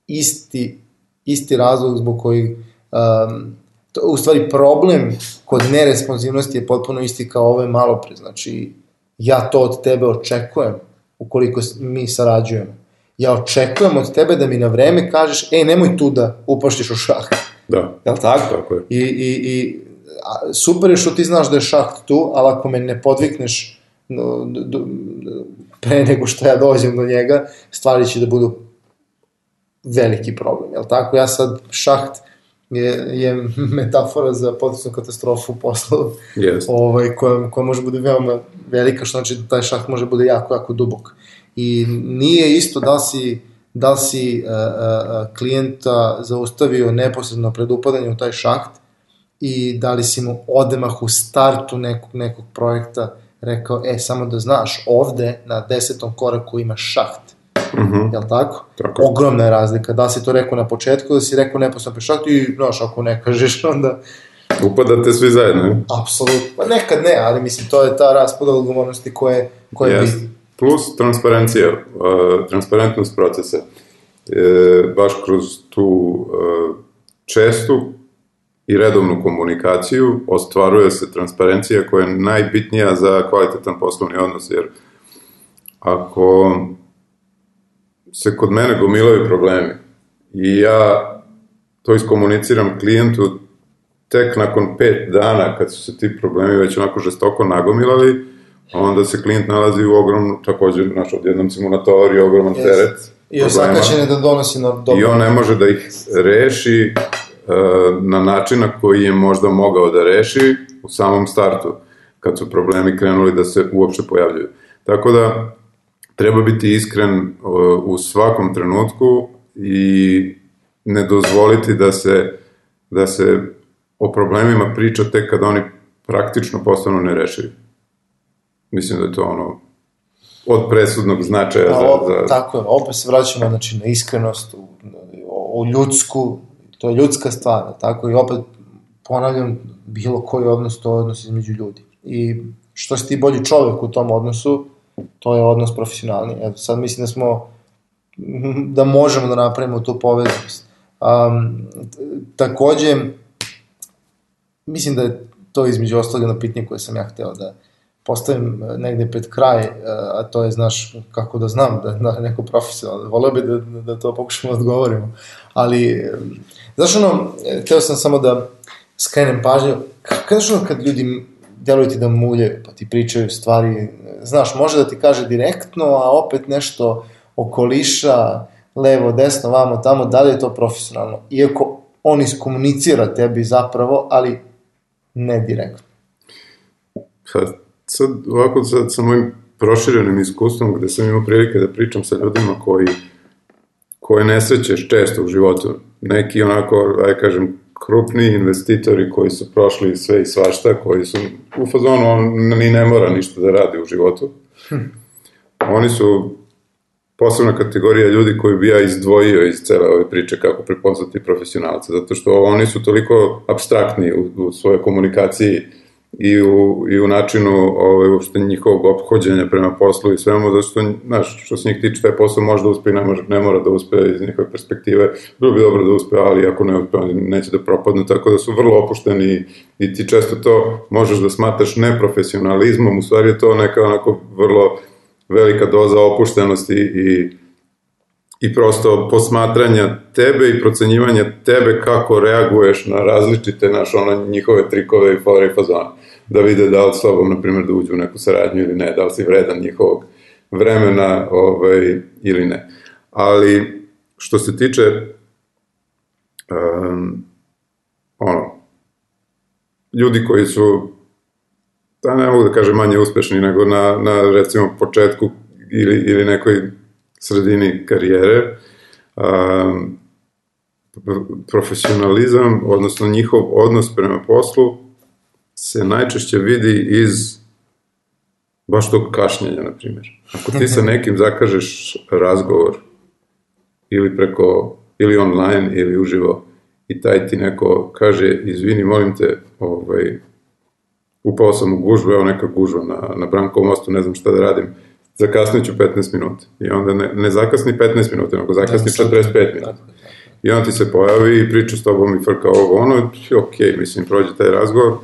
Isti, isti razlog zbog kojeg um, to, u stvari problem kod neresponsivnosti je potpuno isti kao ove malo pre. Znači, ja to od tebe očekujem ukoliko mi sarađujemo. Ja očekujem od tebe da mi na vreme kažeš, ej, nemoj tu da upaštiš u šah. da, Jel tako? tako je. I, i, i super je što ti znaš da je šaht tu, ali ako me ne podvikneš no, d, d, pre nego što ja dođem do njega, stvari će da budu veliki problem, jel tako? Ja sad, šaht je, je metafora za potencijalnu katastrofu posla Yes. ovaj, koja, koja može bude veoma velika, što znači da taj šaht može bude jako, jako dubok. I nije isto da si, da si uh, uh, klijenta zaustavio neposredno pred upadanjem u taj šaht i da li si mu odmah u startu nekog, nekog projekta rekao, e, samo da znaš, ovde na desetom koraku ima šaht. Mhm. Jel tako? Tako. Ogromna je razlika. Da si to rekao na početku, da si rekao neposredno pred šaht i, znaš, ako ne kažeš, onda Upadate svi zajedno, je? Apsolutno. Pa nekad ne, ali mislim, to je ta raspoda odgovornosti koje, koje je Jest. bitna. Plus transparencija, uh, transparentnost procesa. E, baš kroz tu uh, čestu i redovnu komunikaciju ostvaruje se transparencija koja je najbitnija za kvalitetan poslovni odnos, jer ako se kod mene gomilaju problemi i ja to iskomuniciram klijentu tek nakon pet dana kad su se ti problemi već onako žestoko nagomilali, onda se klijent nalazi u ogromnom, takođe, znaš, odjednom si mu natovari ogroman Jeste. teret I osakaćen je da donosi na dobro. i on ne može da ih reši na način na koji je možda mogao da reši u samom startu, kad su problemi krenuli da se uopšte pojavljuju. Tako da, treba biti iskren uh, u svakom trenutku i ne dozvoliti da se, da se o problemima priča tek kad oni praktično postanu nerešivi. Mislim da je to ono od presudnog značaja Da, za, za, Tako je, opet se vraćamo znači, na iskrenost, u, u ljudsku, to je ljudska stvar, tako i opet ponavljam, bilo koji odnos, to je odnos između ljudi. I što si ti bolji čovek u tom odnosu, to je odnos profesionalni. Evo, sad mislim da smo, da možemo da napravimo tu povezanost. Um, takođe, mislim da je to između ostalog jedno pitanje koje sam ja hteo da postavim e, negde pred kraj, e, a to je, znaš, kako da znam da, da neko profesionalno, voleo bi da, da, to pokušamo da odgovorimo, ali, znaš ono, hteo sam samo da skrenem pažnju, znaš ono kad ljudi deluju ti da muljaju, pa ti pričaju stvari, znaš, može da ti kaže direktno, a opet nešto okoliša, levo, desno, vamo, tamo, da li je to profesionalno? Iako on iskomunicira tebi zapravo, ali ne direktno. Ha, sad, ovako, sad, sa mojim proširenim iskustvom, gde sam imao prilike da pričam sa ljudima koji, koje ne srećeš često u životu, neki onako, aj kažem, krupni investitori koji su prošli sve i svašta, koji su u fazonu, on ni ne mora ništa da radi u životu. Hm. Oni su posebna kategorija ljudi koji bi ja izdvojio iz cele ove priče kako prepoznati profesionalce, zato što oni su toliko abstraktni u, u svojoj komunikaciji i u, i u načinu ovaj, uopšte njihovog obhođenja prema poslu i svemu, zato što, znaš, što se njih tiče, taj posao može da uspe i ne, može, ne mora da uspe iz njihove perspektive. Bilo bi dobro da uspe, ali ako ne uspe, oni neće da propadnu, tako da su vrlo opušteni i ti često to možeš da smataš neprofesionalizmom, u stvari je to neka onako vrlo velika doza opuštenosti i i prosto posmatranja tebe i procenjivanja tebe kako reaguješ na različite naš ono njihove trikove i fore i fazone. Da vide da li s tobom, na primjer, da uđu u neku saradnju ili ne, da li si vredan njihovog vremena ovaj, ili ne. Ali, što se tiče um, ono, ljudi koji su da ne mogu da kažem manje uspešni nego na, na recimo početku ili, ili nekoj sredini karijere, um, profesionalizam, odnosno njihov odnos prema poslu, se najčešće vidi iz baš tog kašnjenja, na primjer. Ako ti sa nekim zakažeš razgovor ili preko, ili online, ili uživo, i taj ti neko kaže, izvini, molim te, ovaj, upao sam u gužbu, evo neka gužva na, na Brankovom mostu, ne znam šta da radim, zakasnit ću 15 minuta. I onda ne, ne zakasni 15 minuta, nego zakasni da, 45 minuta. I on ti se pojavi i priča s tobom i frka ovo ono, ok, mislim, prođe taj razgovor,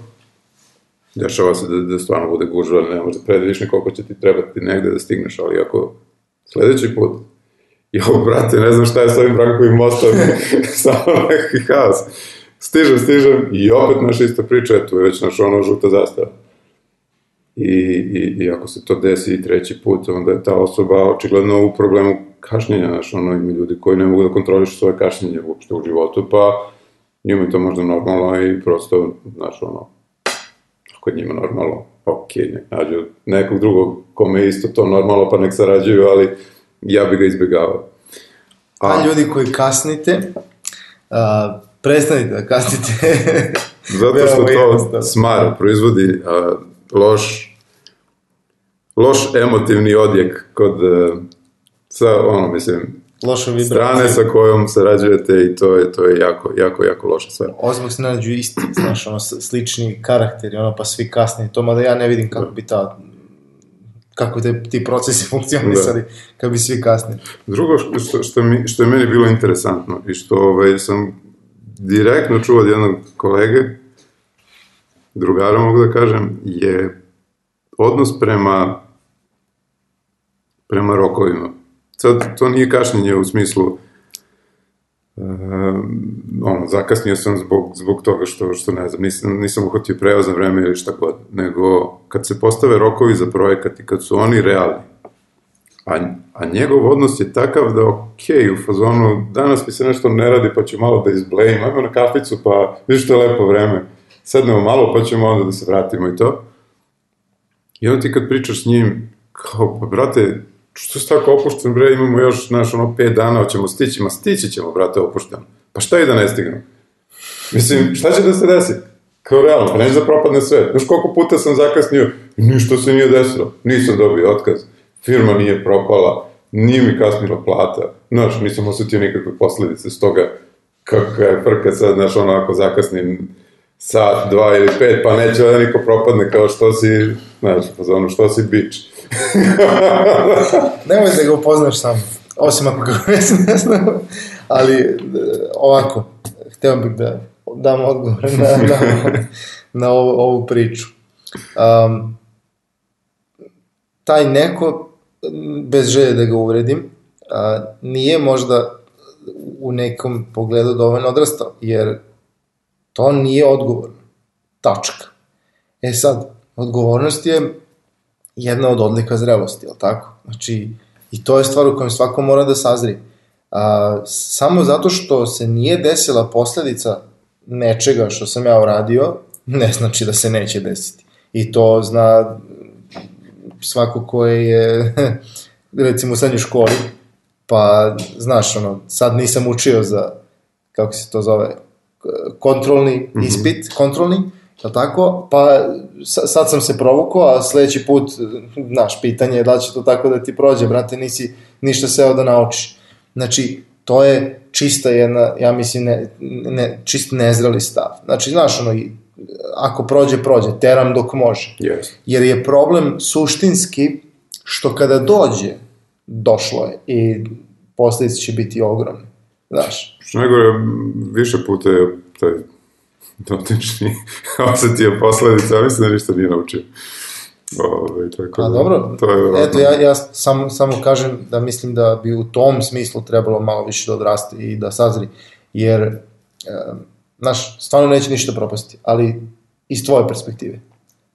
dešava se da, da stvarno bude gužva, ne možda predvidiš ni koliko će ti trebati negde da stigneš, ali ako sledeći put, jo, brate, ne znam šta je s ovim Brankovim mostom, samo neki haos. Stižem, stižem i opet naša ista priča, tu je već naša ono žuta zastava. I, i, I ako se to desi i treći put, onda je ta osoba očigledno u problemu kašnjenja, znaš, ono, ima ljudi koji ne mogu da kontrolišu svoje kašnjenje uopšte u životu, pa njima je to možda normalno i prosto, znaš, ono, je njima normalno, ok, nek nađu nekog drugog kome je isto to normalno, pa nek sarađuju, ali ja bi ga izbjegavao. A, a ljudi koji kasnite, a, prestanite da kasnite. Zato što to smara, proizvodi a, loš, loš emotivni odjek kod uh, sa, ono, mislim, loša strane sa kojom sarađujete i to je, to je jako, jako, jako loša stvar. Ozbog se nađu isti, znaš, ono, slični karakteri, ono, pa svi kasnije, to mada ja ne vidim kako bi ta kako te, ti procesi funkcionisali da. kad bi svi kasnije. Drugo što, što, mi, što je meni bilo interesantno i što ovaj, sam direktno čuo od jednog kolege, drugara mogu da kažem, je odnos prema prema rokovima. Sad, to nije kašnjenje u smislu Uh, ono, zakasnio sam zbog, zbog toga što, što ne znam, nisam, nisam uhvatio prevoz za vreme ili šta god, nego kad se postave rokovi za projekat i kad su oni realni, a, a njegov odnos je takav da ok, u fazonu, danas mi se nešto ne radi pa ću malo da izblejim, ajmo na kaficu pa vidiš što je lepo vreme, sednemo malo pa ćemo onda da se vratimo i to. I onda ti kad pričaš s njim, kao, pa brate, što si tako opušten, bre, imamo još, znaš, ono, pet dana, hoćemo stići, ma stići ćemo, brate, opušteno. Pa šta i da ne stignemo? Mislim, šta će da se desi? Kao realno, pa neće da propadne sve. Znaš koliko puta sam zakasnio ništa se nije desilo. Nisam dobio otkaz. Firma nije propala, nije mi kasnila plata. Znaš, nisam osetio nikakve posledice s toga kakva je frka sad, znaš, ono, ako zakasnim sat, dva ili pet, pa neće da niko propadne kao što si, znaš, pa za ono što si bič. Nemoj da ga upoznaš sam, osim ako ga ne znam, ali ovako, hteo bih da dam odgovor na, na, na ovu, ovu priču. Um, taj neko, bez želje da ga uvredim, a, nije možda u nekom pogledu dovoljno odrastao, jer to nije odgovor. Tačka. E sad, odgovornost je jedna od odlika zrelosti, jel tako? Znači, i to je stvar u kojem svako mora da sazri. A, samo zato što se nije desila posledica nečega što sam ja uradio, ne znači da se neće desiti. I to zna svako ko je, recimo u srednjoj školi, pa znaš, ono, sad nisam učio za, kako se to zove, kontrolni mm -hmm. ispit, kontrolni, je tako? Pa sad sam se provukao, a sledeći put, znaš, pitanje je da će to tako da ti prođe, brate, nisi ništa seo da naučiš. Znači, to je čista jedna, ja mislim, ne, ne, čist nezreli stav. Znači, znaš, ono, ako prođe, prođe, teram dok može. Yes. Jer je problem suštinski što kada dođe, došlo je i posledice će biti ogromne. Znaš. Što nego je više puta je taj dotični osetio posledice, a mislim da ništa nije naučio. Ove, tako A da, dobro, to je eto, ja, ja samo, samo kažem da mislim da bi u tom smislu trebalo malo više da odraste i da sazri, jer, e, znaš, stvarno neće ništa propasti, ali iz tvoje perspektive.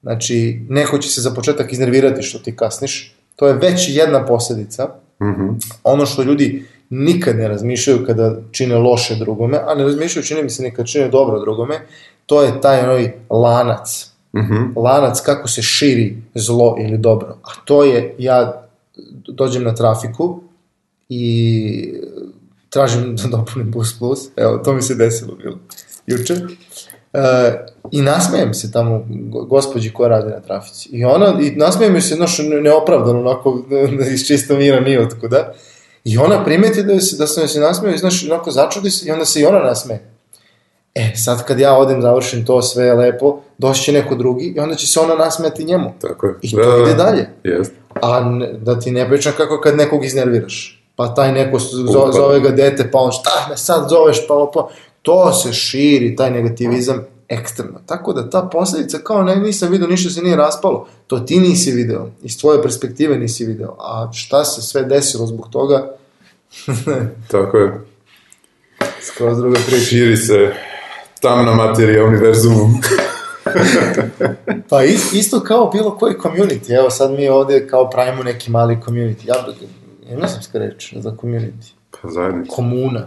Znači, neko će se za početak iznervirati što ti kasniš, to je već jedna posledica. Mm -hmm. Ono što ljudi nikad ne razmišljaju kada čine loše drugome, a ne razmišljaju, čini mi se, nikad čine dobro drugome, to je taj onaj lanac. Mm -hmm. Lanac kako se širi zlo ili dobro. A to je, ja dođem na trafiku i tražim da dopunim bus plus, evo, to mi se desilo bilo juče. E, I nasmejem se tamo gospođi koja radi na trafici. I ona, i nasmejem se, znaš, neopravdano, onako, iz čista mira, nije otkuda. I ona primeti da, se, da sam se nasmeo i znaš, onako začudi se i onda se i ona nasme. E, sad kad ja odem, završim to sve lepo, doći će neko drugi i onda će se ona nasmeti njemu. Tako je. I to da, ide dalje. Jest. A ne, da ti ne pričam kako kad nekog iznerviraš. Pa taj neko zo, zove ga dete, pa on šta me sad zoveš, pa, pa to se širi, taj negativizam ekstremno. Tako da ta posledica kao ne, nisam vidio, ništa se nije raspalo. To ti nisi video. Iz tvoje perspektive nisi video. A šta se sve desilo zbog toga? Tako je. Skroz druga priča. Širi se tamna materija univerzumu. pa isto kao bilo koji community. Evo sad mi ovde kao pravimo neki mali community. Ja, ja ne znam reč za community. Pa zajednica. Komuna.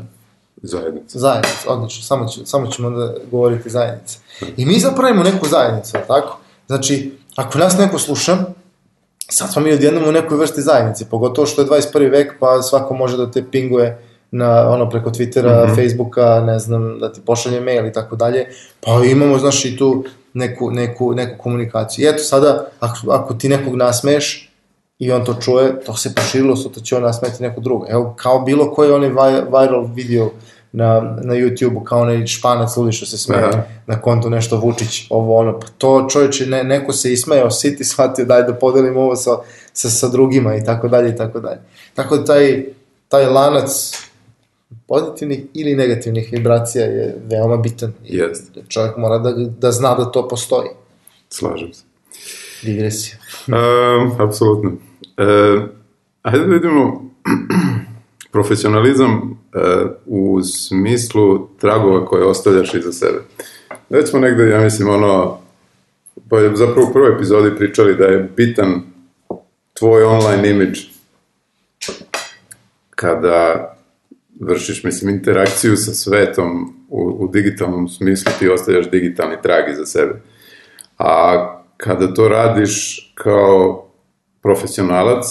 Zajednica. Zajednica, odlično. Samo, ću, samo ćemo da govoriti zajednica. I mi zapravimo neku zajednicu, tako? Znači, ako nas neko sluša, sad smo mi odjednom u nekoj vrsti zajednice, pogotovo što je 21. vek, pa svako može da te pinguje na ono preko Twittera, mm -hmm. Facebooka, ne znam, da ti pošalje mail i tako dalje. Pa imamo, znaš, i tu neku, neku, neku komunikaciju. I eto sada, ako, ako ti nekog nasmeješ i on to čuje, to se proširilo, sutra će on nasmeti neko drugo. Evo, kao bilo koji onaj viral video na, na YouTube-u, kao onaj španac ludi što se smeje Aha. na kontu nešto Vučić, ovo ono, pa to čovječe, ne, neko se ismejao, siti, shvatio, daj da podelim ovo sa, sa, sa drugima i tako dalje i tako dalje. Tako da taj, taj lanac pozitivnih ili negativnih vibracija je veoma bitan. Yes. Čovjek mora da, da zna da to postoji. Slažem se. Digresija. um, apsolutno. Uh, ajde da vidimo profesionalizam uh, u smislu tragova koje ostavljaš iza sebe. Već smo negde, ja mislim, ono, pa je zapravo u prvoj epizodi pričali da je bitan tvoj online imidž kada vršiš, mislim, interakciju sa svetom u, u digitalnom smislu, ti ostavljaš digitalni trag iza sebe. A kada to radiš kao profesionalac,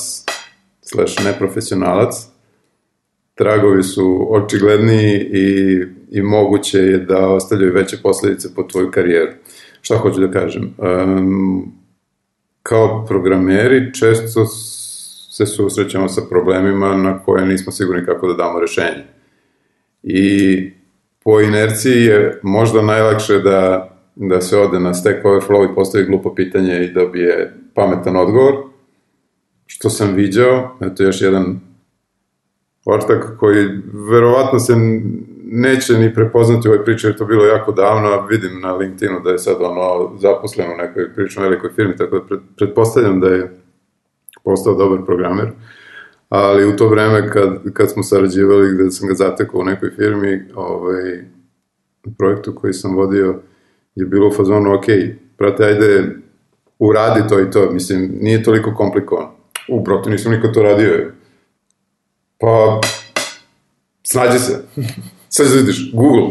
slash neprofesionalac, tragovi su očigledniji i, i moguće je da ostavljaju veće posledice po tvoju karijeru. Šta hoću da kažem? Um, kao programeri često se susrećemo sa problemima na koje nismo sigurni kako da damo rešenje. I po inerciji je možda najlakše da, da se ode na Stack Overflow i postavi glupo pitanje i dobije pametan odgovor, što sam viđao, eto još jedan ortak koji verovatno se neće ni prepoznati u ovoj priči, jer to bilo jako davno, a vidim na LinkedInu da je sad ono zaposlen u nekoj prilično velikoj firmi, tako da pretpostavljam da je postao dobar programer, ali u to vreme kad, kad smo sarađivali, gde sam ga zatekao u nekoj firmi, ovaj, projektu koji sam vodio je bilo u fazonu, ok, prate, ajde, uradi to i to, mislim, nije toliko komplikovan. U, brate, nisam nikad to radio. Pa, snađi se. Sad vidiš, Google,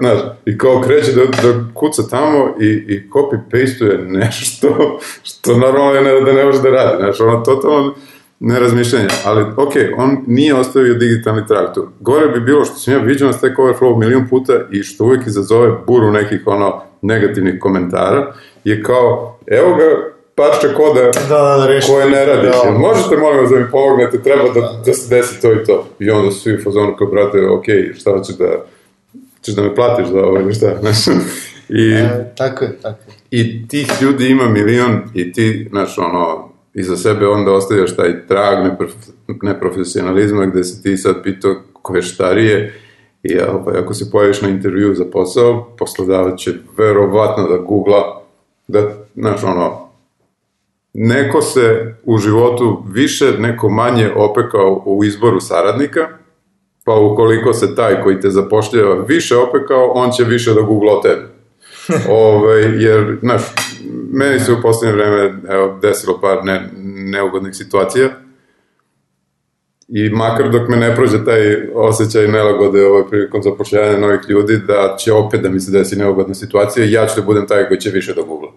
znaš, i kao kreće da, da kuca tamo i, i copy-pasteuje nešto što normalno ne, da ne može da radi, znaš, ono totalno nerazmišljanje, ali ok, on nije ostavio digitalni trag tu. Gore bi bilo što sam ja vidio na Stack Overflow milion puta i što uvijek izazove buru nekih ono negativnih komentara, je kao, evo ga, parče koda da, da, da, reši, koje ne radiš. Da. Možete, molim vas, da mi pomognete, treba da, da, se desi to i to. I onda su svi u fazonu kao, brate, ok, šta hoćeš da, ćeš da me platiš za ovo ili šta, znaš. I, e, tako je, tako je. I tih ljudi ima milion i ti, znaš, ono, iza sebe onda ostavljaš taj trag neprof, neprofesionalizma gde se ti sad pitao ko je štarije i ovaj, ako se pojaviš na intervju za posao, poslodavac će verovatno da googla, da, znaš, ono, neko se u životu više, neko manje opekao u izboru saradnika, pa ukoliko se taj koji te zapošljava više opekao, on će više da googla o tebi. Ove, ovaj, jer, znaš, meni se u poslednje vreme evo, desilo par ne, neugodnih situacija i makar dok me ne prođe taj osjećaj nelagode ovaj, prilikom zapošljavanja novih ljudi, da će opet da mi se desi neugodna situacija, ja ću da budem taj koji će više da googla.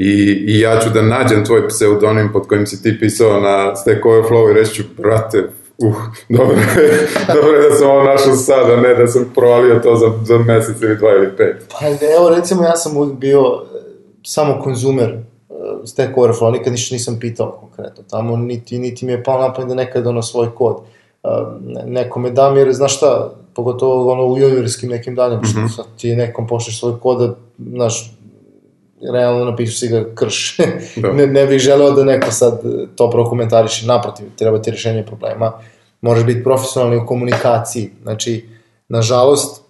I, I ja ću da nađem tvoj pseudonim pod kojim si ti pisao na Stack Overflow i reći ću, brate, uh, dobro dobro je da sam ovo našao sad, a ne da sam provalio to za, za mesec ili dva ili pet. Pa evo, recimo, ja sam uvijek bio e, samo konzumer uh, Stack Overflow, nikad ništa nisam pitao konkretno tamo, niti, niti mi je pao napad da nekad ono svoj kod. Uh, neko me da mi, jer znaš šta, pogotovo ono u juniorskim nekim danima, mm -hmm. ti nekom pošliš svoj kod, da, znaš, realno napišu si ga krš. Da. ne, ne bih želeo da neko sad to prokomentariše, naprotiv, treba ti rešenje problema. Moraš biti profesionalni u komunikaciji. Znači, nažalost,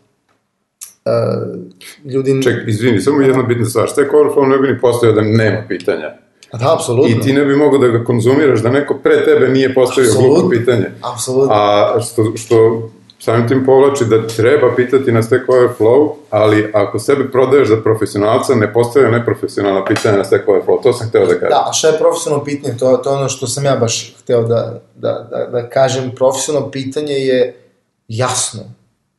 uh, ljudi... Ček, izvini, samo jedna bitna stvar. Šta je Overflow ne bi ni postojao da nema pitanja? Da, apsolutno. I ti ne bi mogao da ga konzumiraš, da neko pre tebe nije postavio glupo pitanje. Apsolutno. A što, što samim tim povlači da treba pitati na Stack Overflow, ali ako sebe prodaješ za profesionalca, ne postavlja neprofesionalna pitanja na Stack Overflow. To sam hteo da kažem. Da, a šta je profesionalno pitanje? To, to je ono što sam ja baš hteo da, da, da, da kažem. Profesionalno pitanje je jasno.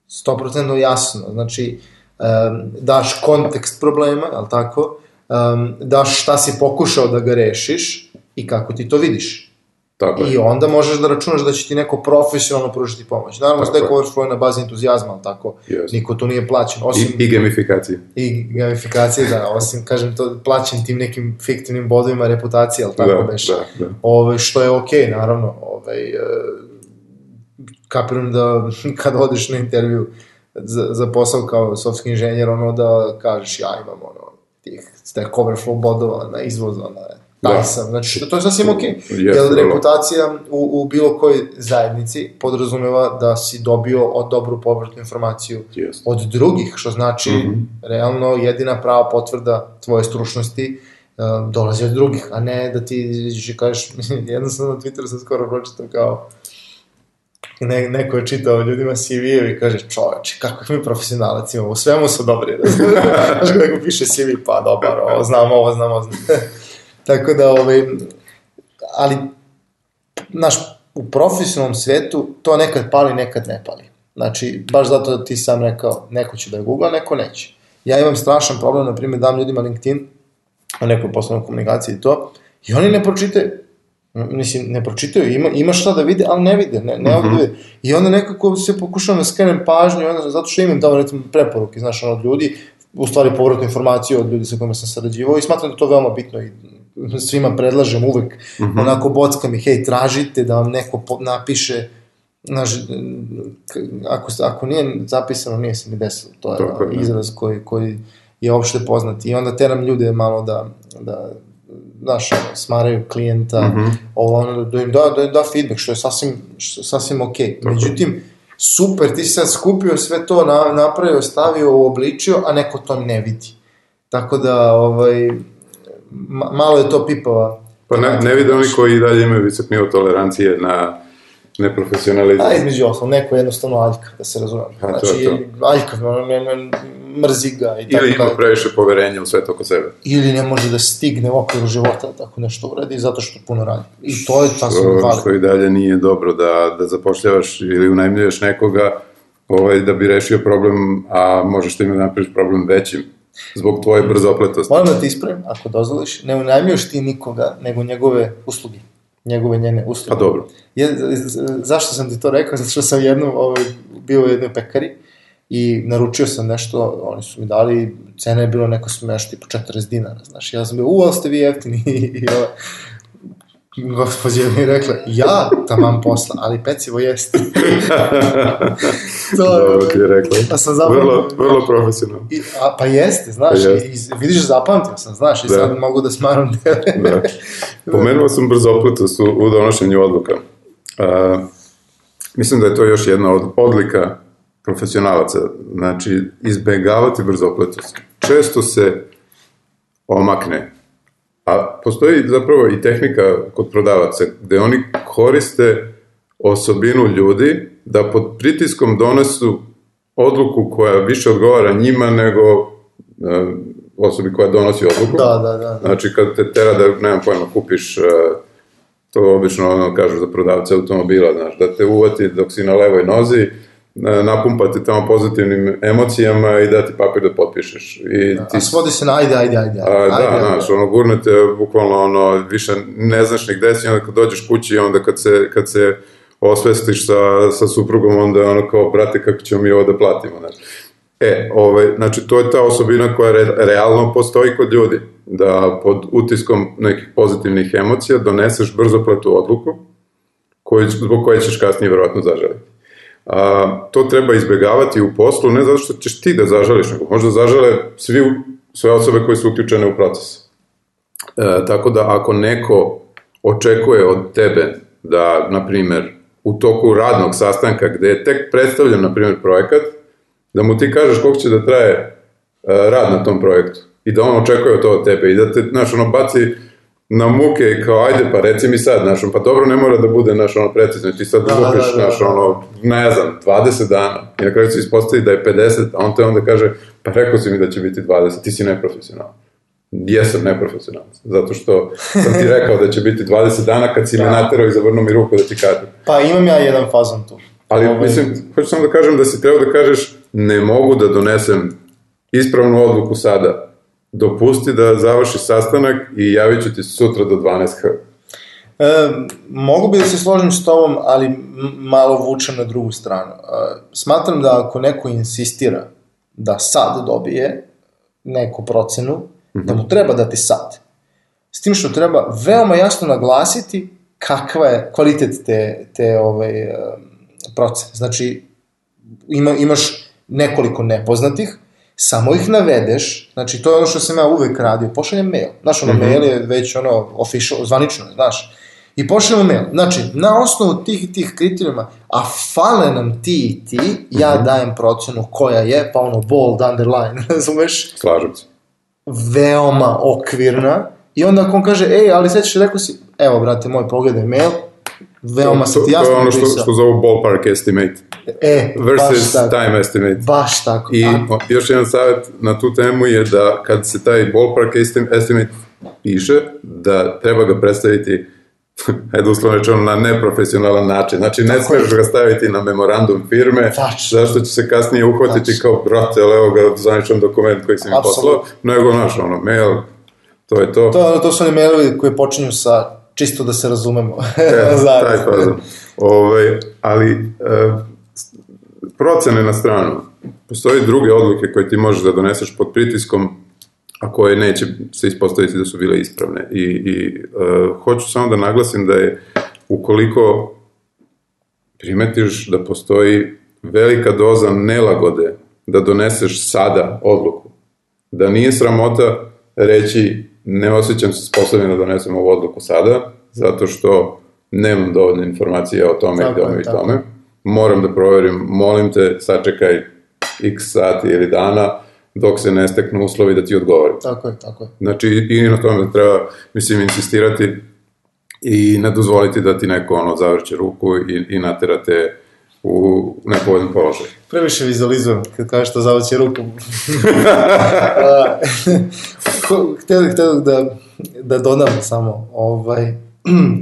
100% jasno. Znači, um, daš kontekst problema, ali tako? Um, daš šta si pokušao da ga rešiš i kako ti to vidiš. Tako I onda možeš da računaš da će ti neko profesionalno pružiti pomoć. Naravno, Stack Overflow je na bazi entuzijazma, ali tako, yes. niko tu nije plaćen. Osim, I, I gamifikacije. I gamifikacije, da, osim, kažem, to plaćen tim nekim fiktivnim bodovima reputacije, ali tako da, beš. Da, da. Ove, što je okej, okay, naravno. Ove, e, kapiram da kad odeš na intervju za, za posao kao softski inženjer, ono da kažeš ja imam ono, tih Stack Overflow bodova na izvoz, ono, Da, da sam. Znači, to je sasvim ok. Jer reputacija u, u bilo kojoj zajednici podrazumeva da si dobio od dobru povratnu informaciju yes. od drugih, što znači, mm -hmm. realno, jedina prava potvrda tvoje stručnosti uh, dolazi od drugih, a ne da ti i kažeš, jednostavno na Twitteru sam skoro pročitam kao ne, neko je čitao ljudima CV i kaže, čoveče, kako mi profesionalac imamo, u svemu su dobri. Znaš, kako neko piše CV, pa dobar, ovo znam, ovo znam, ovo znam. Tako da, ovaj, ali, naš, u profesionalnom svetu to nekad pali, nekad ne pali. Znači, baš zato da ti sam rekao, neko će da je Google, neko neće. Ja imam strašan problem, na primjer, dam ljudima LinkedIn, o nekoj poslovnoj komunikaciji i to, i oni ne pročitaju, mislim, ne pročitaju, ima, ima šta da vide, ali ne vide, ne, ne mm -hmm. vide. I onda nekako se pokušavam da skrenem pažnju, onda, zato što imam dao, recimo, preporuke, znaš, od ljudi, u stvari povratnu informaciju od ljudi sa kojima sam sarađivao i smatram da to veoma bitno i svima predlažem uvek, mm -hmm. onako bockam ih, hej, tražite da vam neko napiše, znaš, ako, ako nije zapisano, nije se mi desilo, to je Tako, izraz koji, koji je opšte poznat i onda teram ljude malo da, da znaš, smaraju klijenta, mm -hmm. ovo, ono, da im da, da, da feedback, što je sasvim, što, sasvim okej. Okay. Međutim, super, ti si sad skupio sve to, na, napravio, stavio, uobličio, a neko to ne vidi. Tako da, ovaj, malo je to pipava. Pa ne, ne vide oni koji dalje imaju visok nivo tolerancije na neprofesionalizam. A između ostalog, neko je jednostavno aljkav, da se razumemo. A, to Znači, to. aljkav, mrzi ga i tako Ili ima previše poverenja u sve to oko sebe. Ili ne može da stigne u okviru života da tako nešto uradi, zato što puno radi. I to je sasvim valid. što i dalje nije dobro da, da zapošljavaš ili unajmljuješ nekoga ovaj, da bi rešio problem, a možeš da napraviš problem većim zbog tvoje brzopletosti. Moram da te ispravim, ako dozvoliš, ne unajmljuješ ti nikoga, nego njegove usluge. Njegove njene usluge. Pa dobro. Je, zašto sam ti to rekao? Zato što sam jednom ovaj, bio u jednoj pekari i naručio sam nešto, oni su mi dali, cena je bilo neko smeš, tipu 40 dinara, znaš, ja sam bio, u, ali ste vi jeftini, i ovaj, gospođa mi je rekla, ja tamam posla, ali pecivo jeste. to je, Dobro ti je rekla. Pa sam zapravo... Vrlo, vrlo profesionalno. I, a, pa jeste, znaš, Pa jeste. i, vidiš, zapamtio sam, znaš, i Da. sad mogu da smaram Da. Pomenuo sam brzopletost u, u donošenju odluka. A, mislim da je to još jedna od odlika profesionalaca, znači izbegavati brzopletost. Često se omakne, a postoji zapravo i tehnika kod prodavaca gde oni koriste osobinu ljudi da pod pritiskom donesu odluku koja više odgovara njima nego e, osobi koja donosi odluku. Da, da, da. Znači, kad te tera da, nemam pojma, kupiš, e, to obično ono kažu za prodavce automobila, znaš, da te uvati dok si na levoj nozi, napumpati tamo pozitivnim emocijama i da ti papir da potpišeš. I ti, A svodi se na ajde, ajde, ajde. a, ajde, da, ajde, znaš, ono, gurnete bukvalno, ono, više ne znaš ni gde si, onda kad dođeš kući, onda kad se, kad se osvestiš sa, sa suprugom, onda je ono kao, brate, kako ćemo mi ovo da platimo, znaš. E, ovaj, znači, to je ta osobina koja re, realno postoji kod ljudi, da pod utiskom nekih pozitivnih emocija doneseš brzopletu odluku, koju, zbog koje ćeš kasnije verovatno zažaliti. A, to treba izbegavati u poslu, ne zato što ćeš ti da zažališ, nego možda zažale svi, sve osobe koje su uključene u proces. E, tako da ako neko očekuje od tebe da, na primer, u toku radnog sastanka gde je tek predstavljen, na primer, projekat, da mu ti kažeš koliko će da traje e, rad na tom projektu i da on očekuje to od tebe i da te, znaš, ono, baci na muke i kao, ajde, pa reci mi sad, znaš, pa dobro, ne mora da bude, znaš, ono, precizno, ti sad Da, da, lupiš, da, da. znaš, ono, ne znam, 20 dana, i na kraju se ispostavi da je 50, a on te onda kaže, pa rekao si mi da će biti 20, ti si neprofesionalan. Jesam neprofesionalac, zato što sam ti rekao da će biti 20 dana kad si me Da. naterao i zavrnuo mi ruku da ti kažem. Pa imam ja jedan fazon tu. Ali, Ovaj, mislim, hoću samo da kažem da si trebao da kažeš ne mogu da donesem ispravnu odluku sada. Dopusti da završi sastanak i javit ću ti sutra do 12h. E, mogu bi da se složim s tobom, ali malo vučem na drugu stranu. E, smatram da ako neko insistira da sad dobije neku procenu, da mu treba dati sad. S tim što treba veoma jasno naglasiti kakva je kvalitet te, te ovaj, e, procene. Znači, ima, imaš nekoliko nepoznatih, samo ih navedeš, znači to je ono što sam ja uvek radio, pošaljem mail. Znaš, ono, mail je već ono, official, zvanično, znaš. I pošaljemo mail. Znači, na osnovu tih i tih kriterijuma, a fale nam ti i ti, ja dajem procenu koja je, pa ono, bold, underline, razumeš? Slažem se. veoma okvirna i onda ako on kaže, ej, ali sećaš, rekao si, evo, brate, moj pogledaj mail, veoma to, ti to jasno je ono što, što zovu ballpark estimate E, versus baš tako, time estimate. baš tako. I A, o, još jedan savjet na tu temu je da kad se taj ballpark estim- estimate piše, da treba ga predstaviti ajde uslovno rečeno, na neprofesionalan način. Znači, ne smiješ ga staviti na memorandum firme, Tačno. zašto će se kasnije uhvatiti Tačno. kao, brate, ali evo ga zvaničan dokument koji si mi poslao, nego, naš, ono, mail, to je to. to, to su oni mailovi koji počinju sa čisto da se razumemo. E, Zajedno. taj fazon. Ovaj, ali, e, procene na stranu. Postoje druge odluke koje ti možeš da doneseš pod pritiskom, a koje neće se ispostaviti da su bile ispravne. I, i e, hoću samo da naglasim da je, ukoliko primetiš da postoji velika doza nelagode da doneseš sada odluku, da nije sramota reći ne osjećam se sposobno da donesem ovu odluku sada, zato što nemam dovoljno informacija o tome Tako i je, tome i tome. Moram da proverim, molim te, sačekaj x sati ili dana dok se ne steknu uslovi da ti odgovorim. Tako je, tako je. Znači, i na tome treba, mislim, insistirati i ne dozvoliti da ti neko ono zavrće ruku i, i naterate u nepovoljan položaj. Previše vizualizujem kad kažeš što zavrće ruku. htio, htio da, da dodam samo, ovaj,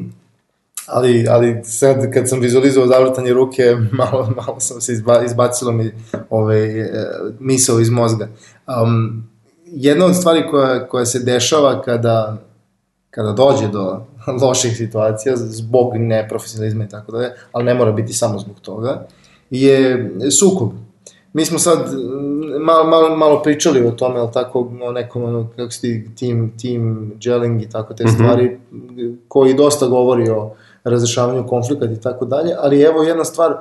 ali, ali sad kad sam vizualizovao zavrtanje ruke, malo, malo sam se izba, izbacilo mi ovaj, misao iz mozga. Um, jedna od stvari koja, koja se dešava kada, kada dođe do loših situacija zbog neprofesionalizma i tako dalje, ali ne mora biti samo zbog toga, je sukob. Mi smo sad malo, malo, malo pričali o tome, ali tako, o nekom, ono, kako se ti, team, team gelling i tako te mm -hmm. stvari, koji dosta govori o razrešavanju konflikta i tako dalje, ali evo jedna stvar,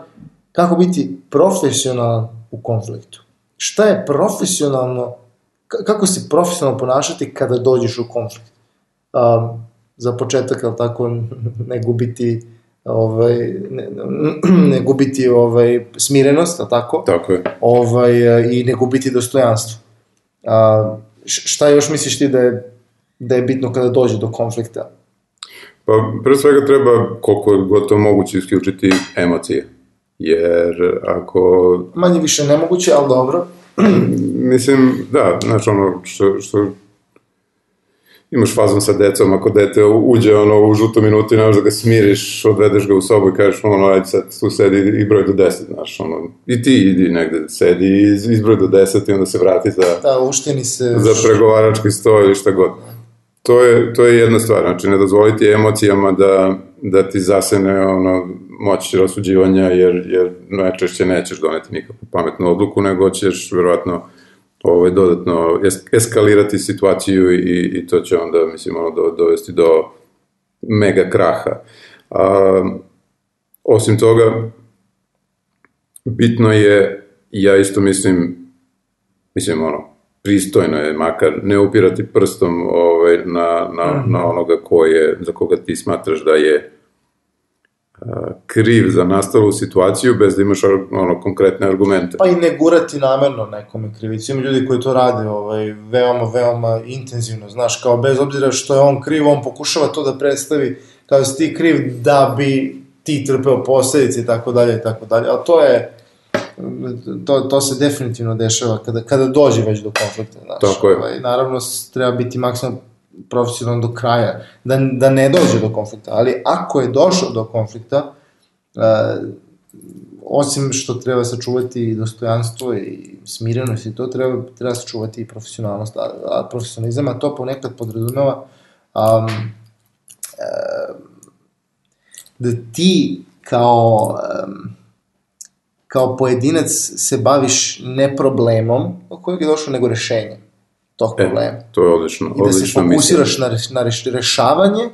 kako biti profesionalan u konfliktu. Šta je profesionalno, kako se profesionalno ponašati kada dođeš u konflikt? Um, za početak, ali tako, ne gubiti ovaj, ne, ne gubiti ovaj, smirenost, a tako? Tako je. Ovaj, I ne gubiti dostojanstvo. A, šta još misliš ti da je, da je bitno kada dođe do konflikta? Pa, pre svega treba koliko je gotovo moguće isključiti emocije. Jer ako... Manje više nemoguće, ali dobro. Mislim, da, znaš ono što, što imaš fazon sa decom, ako dete uđe ono, u žutu minutu i nemaš da ga smiriš, odvedeš ga u sobu i kažeš ono, ajde sad tu sedi i broj do deset, znaš, ono, i ti idi negde, sedi i izbroj do deset i onda se vrati za, da, uštini se... za pregovarački sto ili šta god. To je, to je jedna stvar, znači ne dozvoliti emocijama da, da ti zasene ono, moć rasuđivanja, jer, jer najčešće nećeš doneti nikakvu pametnu odluku, nego ćeš verovatno ovaj, dodatno es, eskalirati situaciju i, i to će onda, mislim, ono, do, dovesti do mega kraha. A, osim toga, bitno je, ja isto mislim, mislim, ono, pristojno je makar ne upirati prstom ovaj, na, na, mm -hmm. na onoga ko je, za koga ti smatraš da je kriv za nastalu situaciju bez da imaš ono, konkretne argumente. Pa i ne gurati namerno nekome krivicu. Ima ljudi koji to rade ovaj, veoma, veoma intenzivno, znaš, kao bez obzira što je on kriv, on pokušava to da predstavi kao da si ti kriv da bi ti trpeo posledice i tako dalje i tako dalje, ali to je to, to se definitivno dešava kada, kada dođe već do konflikta, znaš. Tako je. Ovaj, naravno, treba biti maksimalno profesionalno do kraja, da, da ne dođe do konflikta. Ali ako je došao do konflikta, uh, osim što treba sačuvati dostojanstvo i smirenost i to, treba, treba sačuvati i profesionalnost. A, a profesionalizam, a to ponekad podrazumeva um, uh, da ti kao um, kao pojedinac se baviš ne problemom o kojeg je došlo, nego rešenjem tog e, problema. E, to je odlično. I da se fokusiraš na, na rešavanje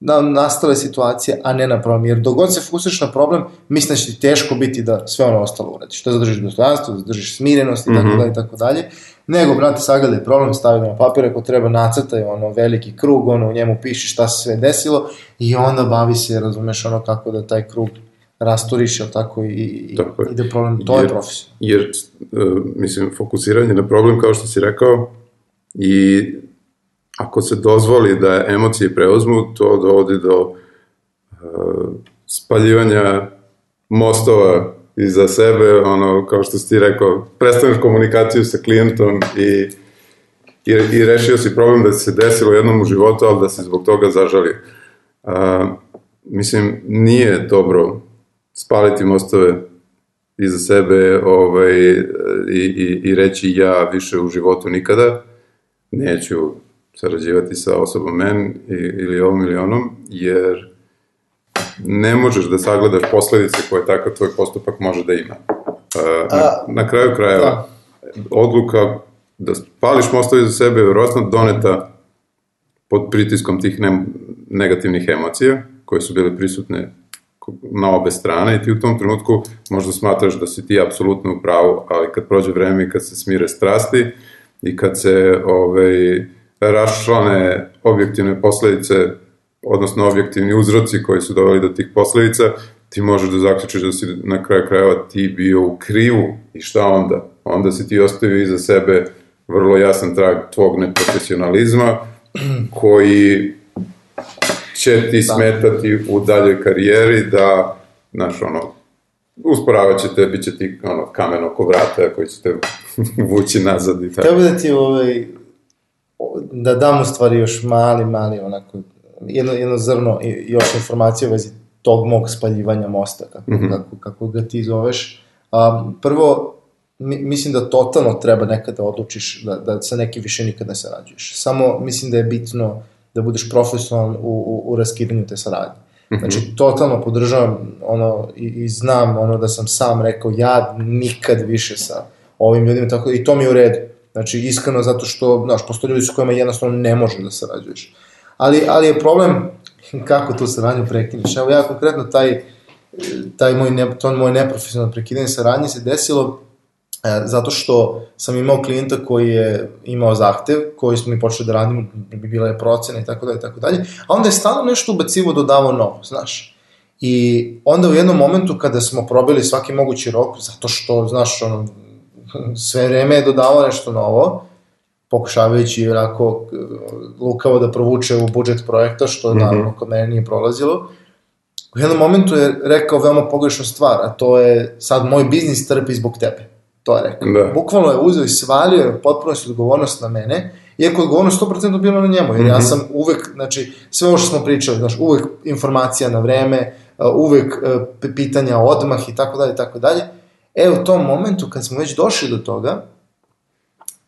na nastale situacije, a ne na problem. Jer dogod se fokusiraš na problem, mislim da će ti teško biti da sve ono ostalo uradiš. Da zadržiš dostojanstvo, da zadržiš smirenost i tako mhm. dalje i tako dalje. Nego, brate, sagledaj problem, stavi na papir, ako treba nacrtaj ono veliki krug, ono u njemu piši šta se sve desilo i onda bavi se, razumeš, ono kako da taj krug rasturiš, jel tako, i, i, tako je. i da problem, to jer, je profesija. Jer, uh, mislim, fokusiranje na problem, kao što si rekao, i ako se dozvoli da emocije preuzmu, to dovodi do uh, spaljivanja mostova iza sebe, ono, kao što si ti rekao, prestaneš komunikaciju sa klijentom i, i, i rešio si problem da se desilo jednom u životu, ali da se zbog toga zažalio. Uh, mislim, nije dobro spaliti mostove iza sebe ovaj, i, i, i reći ja više u životu nikada neću sarađivati sa osobom men ili ovom ili onom, jer ne možeš da sagledaš posledice koje takav tvoj postupak može da ima. Na, na kraju krajeva, da. odluka da spališ mostove za sebe je verovatno doneta pod pritiskom tih ne, negativnih emocija koje su bile prisutne na obe strane i ti u tom trenutku možda smatraš da si ti apsolutno u pravu, ali kad prođe vreme i kad se smire strasti i kad se ovaj, raščlane objektivne posledice, odnosno objektivni uzroci koji su doveli do tih posledica, ti možeš da zaključiš da si na kraju krajeva ti bio u krivu i šta onda? Onda si ti ostavio iza sebe vrlo jasan trag tvog neprofesionalizma koji će ti Da. smetati u daljoj karijeri da, znaš, ono, usporavat će te, bit će ti ono, kamen oko vrata koji će te vući nazad i tako. Bi da ti ovaj, da dam u stvari još mali, mali onako, jedno, jedno zrno i još informacije u vezi tog mog spaljivanja mosta, kako, Mhm. kako, kako ga ti zoveš. A, prvo, mi, mislim da totalno treba nekada da odlučiš da, da sa nekim više nikad ne sarađuješ. Samo mislim da je bitno da budeš profesionalan u, u, u raskidanju te saradnje. Znači, totalno podržavam ono, i, i znam ono da sam sam rekao, ja nikad više sa ovim ljudima, tako i to mi je u redu. Znači, iskreno, zato što, znaš, postoje ljudi s kojima jednostavno ne možeš da sarađuješ. Ali, ali je problem kako tu saradnju prekineš. Evo, ja konkretno taj, taj moj, ne, to moj neprofesionalno prekidanje saradnje se desilo zato što sam imao klijenta koji je imao zahtev, koji smo mi počeli da radimo, bi bila je procena i tako dalje, i tako dalje, a onda je stalno nešto ubacivo, dodavao novo, znaš. I onda u jednom momentu kada smo probili svaki mogući rok, zato što, znaš, ono, sve vreme je dodavao nešto novo, pokušavajući onako e, lukavo da provuče u budžet projekta, što mm -hmm. naravno kod mene nije prolazilo. U jednom momentu je rekao veoma pogrešnu stvar, a to je sad moj biznis trpi zbog tebe. To je rekao. Da. Bukvalno je uzeo i svalio je potpuno odgovornost na mene, iako je odgovornost 100% bila na njemu, jer mm -hmm. ja sam uvek, znači, sve ovo što smo pričali, znaš, uvek informacija na vreme, uh, uvek uh, pitanja odmah i tako dalje, tako dalje. E, u tom momentu, kad smo već došli do toga,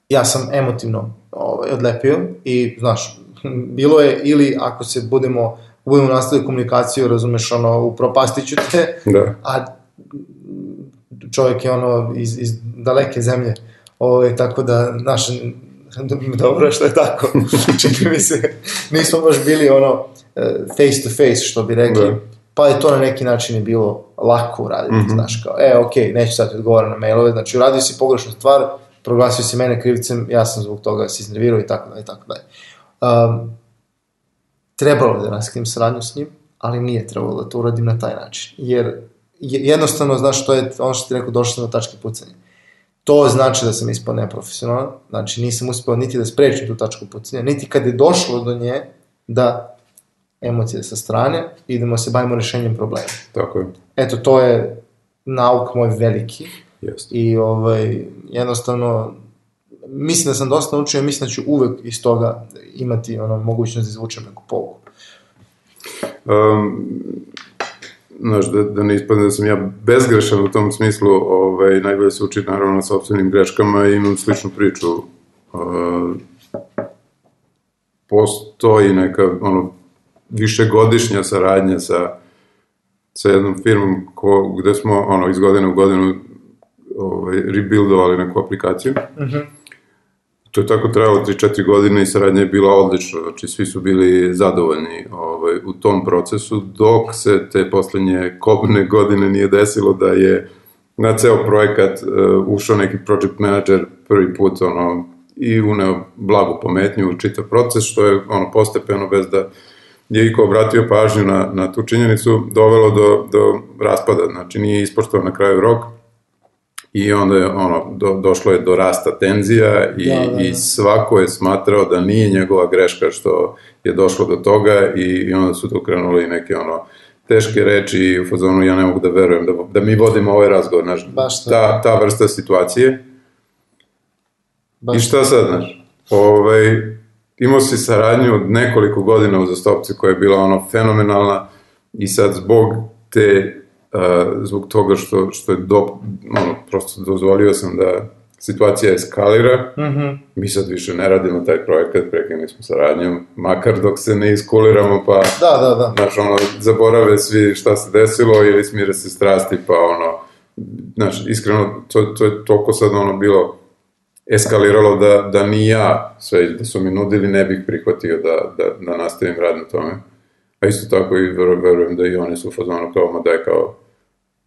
ja sam emotivno ovaj, odlepio i, znaš, bilo je, ili ako se budemo, budemo nastavili komunikaciju, razumeš, ono, upropastiću te, Da. a čovjek je ono iz, iz daleke zemlje, ovaj, tako da, znaš, dobro je što je tako, čini mi se, nismo baš bili ono face to face, što bi rekli, Da. pa je to na neki način i bilo lako uraditi, mm -hmm. znaš, kao, e, okay, neću sad ti odgovoriti na mailove, znači uradio si pogrešnu stvar, proglasio si mene krivcem, ja sam zbog toga se iznervirao i tako dalje, i tako dalje. Um, trebalo je da raskinim saradnju s njim, ali nije trebalo da to uradim na taj način, jer je- jednostavno, znaš, to je ono što ti rekao, došao sam do tačke pucanja. To znači da sam ispao neprofesionalan, znači nisam uspeo niti da sprečim tu tačku pucanja, niti kad je došlo do nje da emocije sa strane, idemo se bavimo rešenjem problema. Tako je. Eto, to je nauk moj veliki Jeste. i ovaj, jednostavno mislim da sam dosta naučio i mislim da ću uvek iz toga imati ono, mogućnost da izvučem neku pouku. Um, znaš, da, da ne ispadne da sam ja bezgrešan u tom smislu, ovaj, najbolje se uči naravno na sobstvenim greškama i imam sličnu priču. Uh, postoji neka, ono, višegodišnja saradnja sa, sa jednom firmom ko, gde smo, ono, iz godine u godinu ovaj, rebuildovali neku aplikaciju. Mm -hmm. To je tako trajalo 3-4 godine i saradnja je bila odlična, znači svi su bili zadovoljni ovaj, u tom procesu, dok se te poslednje kobne godine nije desilo da je na ceo projekat uh, ušao neki project manager prvi put ono, i uneo blagu pometnju u čitav proces, što je ono postepeno bez da je iko obratio pažnju na, na tu činjenicu, dovelo do, do raspada, znači nije ispoštovao na kraju rok, I onda je ono, do, došlo je do rasta tenzija i, Da, da, da. i svako je smatrao da nije njegova greška što je došlo do toga i, i onda su tu krenuli neke ono teške reči i u fazonu ja ne mogu da verujem da, da mi vodimo ovaj razgovor, znaš, to. ta, ta vrsta situacije. Baš I šta sad, znaš? Ovaj, imao si saradnju od nekoliko godina uzastopce koja je bila ono fenomenalna i sad zbog te, zbog toga što, što je do, ono, prosto dozvolio sam da situacija eskalira, Mm -hmm. mi sad više ne radimo taj projekat, prekinuli smo saradnjom, makar dok se ne iskuliramo, pa Da, da, da. znaš, ono, zaborave svi šta se desilo ili smire se strasti, pa ono, znaš, iskreno, to, to je toliko sad ono bilo eskaliralo da, da ni ja, sve da su mi nudili, ne bih prihvatio da, da, da nastavim rad na tome. A isto tako i veru- verujem da i oni su u fazonu kao, ma daj kao,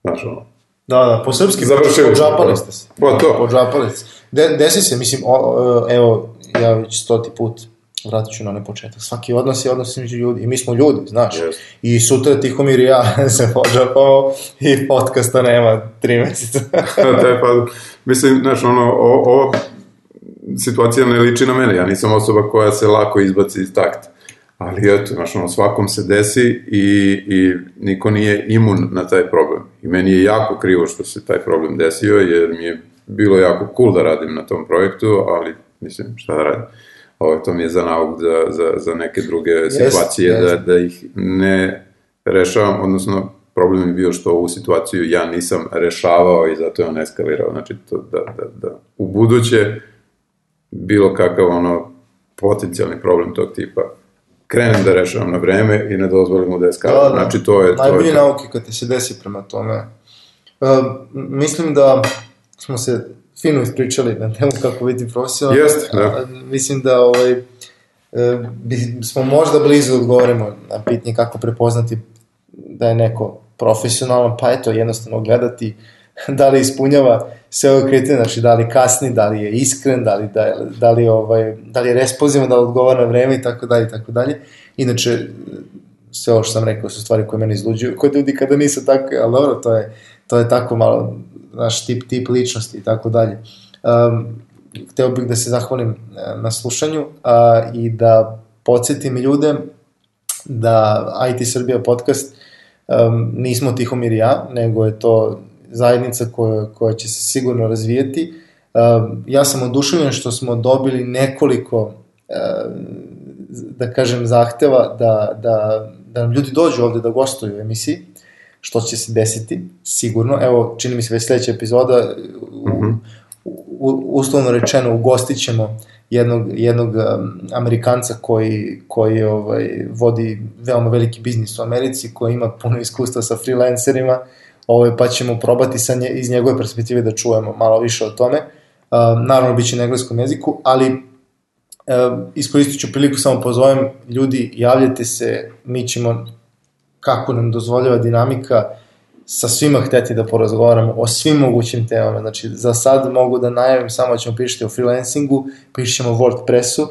znaš, ono, Da, da, po srpski, podžapali ste se. Pa to. Podžapali ste. De, desi se, mislim, o, o, evo, ja već stoti put vratit ću na onaj početak. Svaki odnos je odnos između ljudi. I mi smo ljudi, znaš. Yes. I sutra Tihomir i ja se podžapamo i podcasta nema tri meseca. Taj pa, mislim, znaš, ono, o, o, situacija ne liči na mene, ja nisam osoba koja se lako izbaci iz takta. Ali eto, znaš, ono, svakom se desi i, i niko nije imun na taj problem. I meni je jako krivo što se taj problem desio, jer mi je bilo jako cool da radim na tom projektu, ali mislim, šta da radim. Ovo, to mi je za nauk za, za, za neke druge yes, situacije, yes. Da, da ih ne rešavam, odnosno problem je bio što ovu situaciju ja nisam rešavao i zato je on eskalirao. Znači, to, da, da, da u buduće bilo kakav ono potencijalni problem tog tipa krenem da rešavam na vreme i ne dozvolim mu da eskalira. Da, da. Znači, to je... Najbolji to je nauke kad ti se desi prema tome. Uh, mislim da smo se fino ispričali na temu kako biti profesionalno. Jeste, da. Mislim da ovaj, e, bi, smo možda blizu da odgovorimo na pitanje kako prepoznati da je neko profesionalan, pa eto, jednostavno gledati da li ispunjava sve ove kriterije, znači da li kasni, da li je iskren, da li, da, da li, ovaj, da li je responsivan, da li odgovara na vreme i tako dalje i tako dalje. Inače, sve ovo što sam rekao su stvari koje mene izluđuju kod ljudi kada nisu tako, ali dobro, to je, to je tako malo naš tip, tip ličnosti i tako dalje. Um, hteo bih da se zahvalim e, na slušanju a, i da podsjetim ljude da IT Srbija podcast um, nismo Tihomir i ja, nego je to zajednica koja, koja će se sigurno razvijeti. Um, ja sam oduševljen što smo dobili nekoliko um, da kažem zahteva da, da, da nam ljudi dođu ovde da gostuju u emisiji što će se desiti, sigurno. Evo, čini mi se već sledeća epizoda, u, -hmm. u, uslovno rečeno, ugostit ćemo jednog, jednog um, Amerikanca koji, koji ovaj, vodi veoma veliki biznis u Americi, koji ima puno iskustva sa freelancerima, ovaj, pa ćemo probati sa nje, iz njegove perspektive da čujemo malo više o tome. Um, naravno, bit će na engleskom jeziku, ali um, iskoristit ću priliku samo pozovem ljudi, javljate se, mi ćemo kako nam dozvoljava dinamika sa svima hteti da porazgovaramo o svim mogućim temama. Znači, za sad mogu da najavim, samo ćemo pišiti o freelancingu, pišemo WordPressu,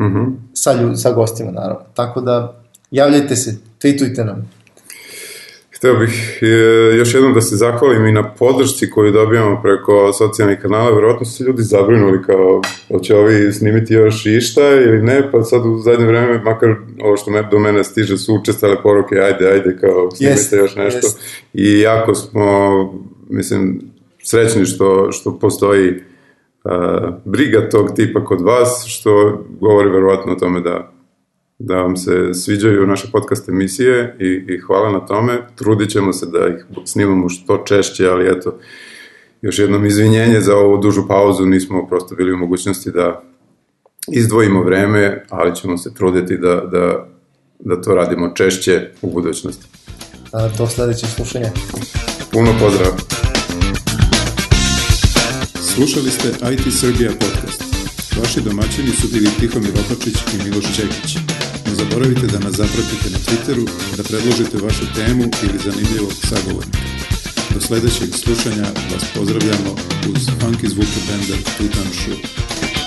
mm -hmm. sa, ljud, sa gostima, naravno. Tako da, javljajte se, tweetujte nam. Hteo bih e, još jednom da se zahvalim i na podršci koju dobijamo preko socijalnih kanala. Verovatno su se ljudi zabrinuli kao hoće ovi snimiti još išta ili ne, pa sad u zadnje vreme, makar ovo što me, do mene stiže su učestale poruke, ajde, ajde, kao snimite yes, još nešto. Yes. I jako smo, mislim, srećni što, što postoji uh, briga tog tipa kod vas, što govori verovatno o tome da da vam se sviđaju naše podcast emisije i, i hvala na tome. Trudit ćemo se da ih snimamo što češće, ali eto, još jednom izvinjenje za ovu dužu pauzu, nismo prosto bili u mogućnosti da izdvojimo vreme, ali ćemo se truditi da, da, da to radimo češće u budućnosti. A, do sledećeg slušanja. Puno pozdrav. Slušali ste IT Srbija podcast. Vaši domaćini su bili Tihomir Opačić i Miloš Čekić. Ne zaboravite da nas zapratite na Twitteru, da predložite vašu temu ili zanimljivog sagovornika. Do sledećeg slušanja vas pozdravljamo uz funky zvuke benda Tutan Shoe.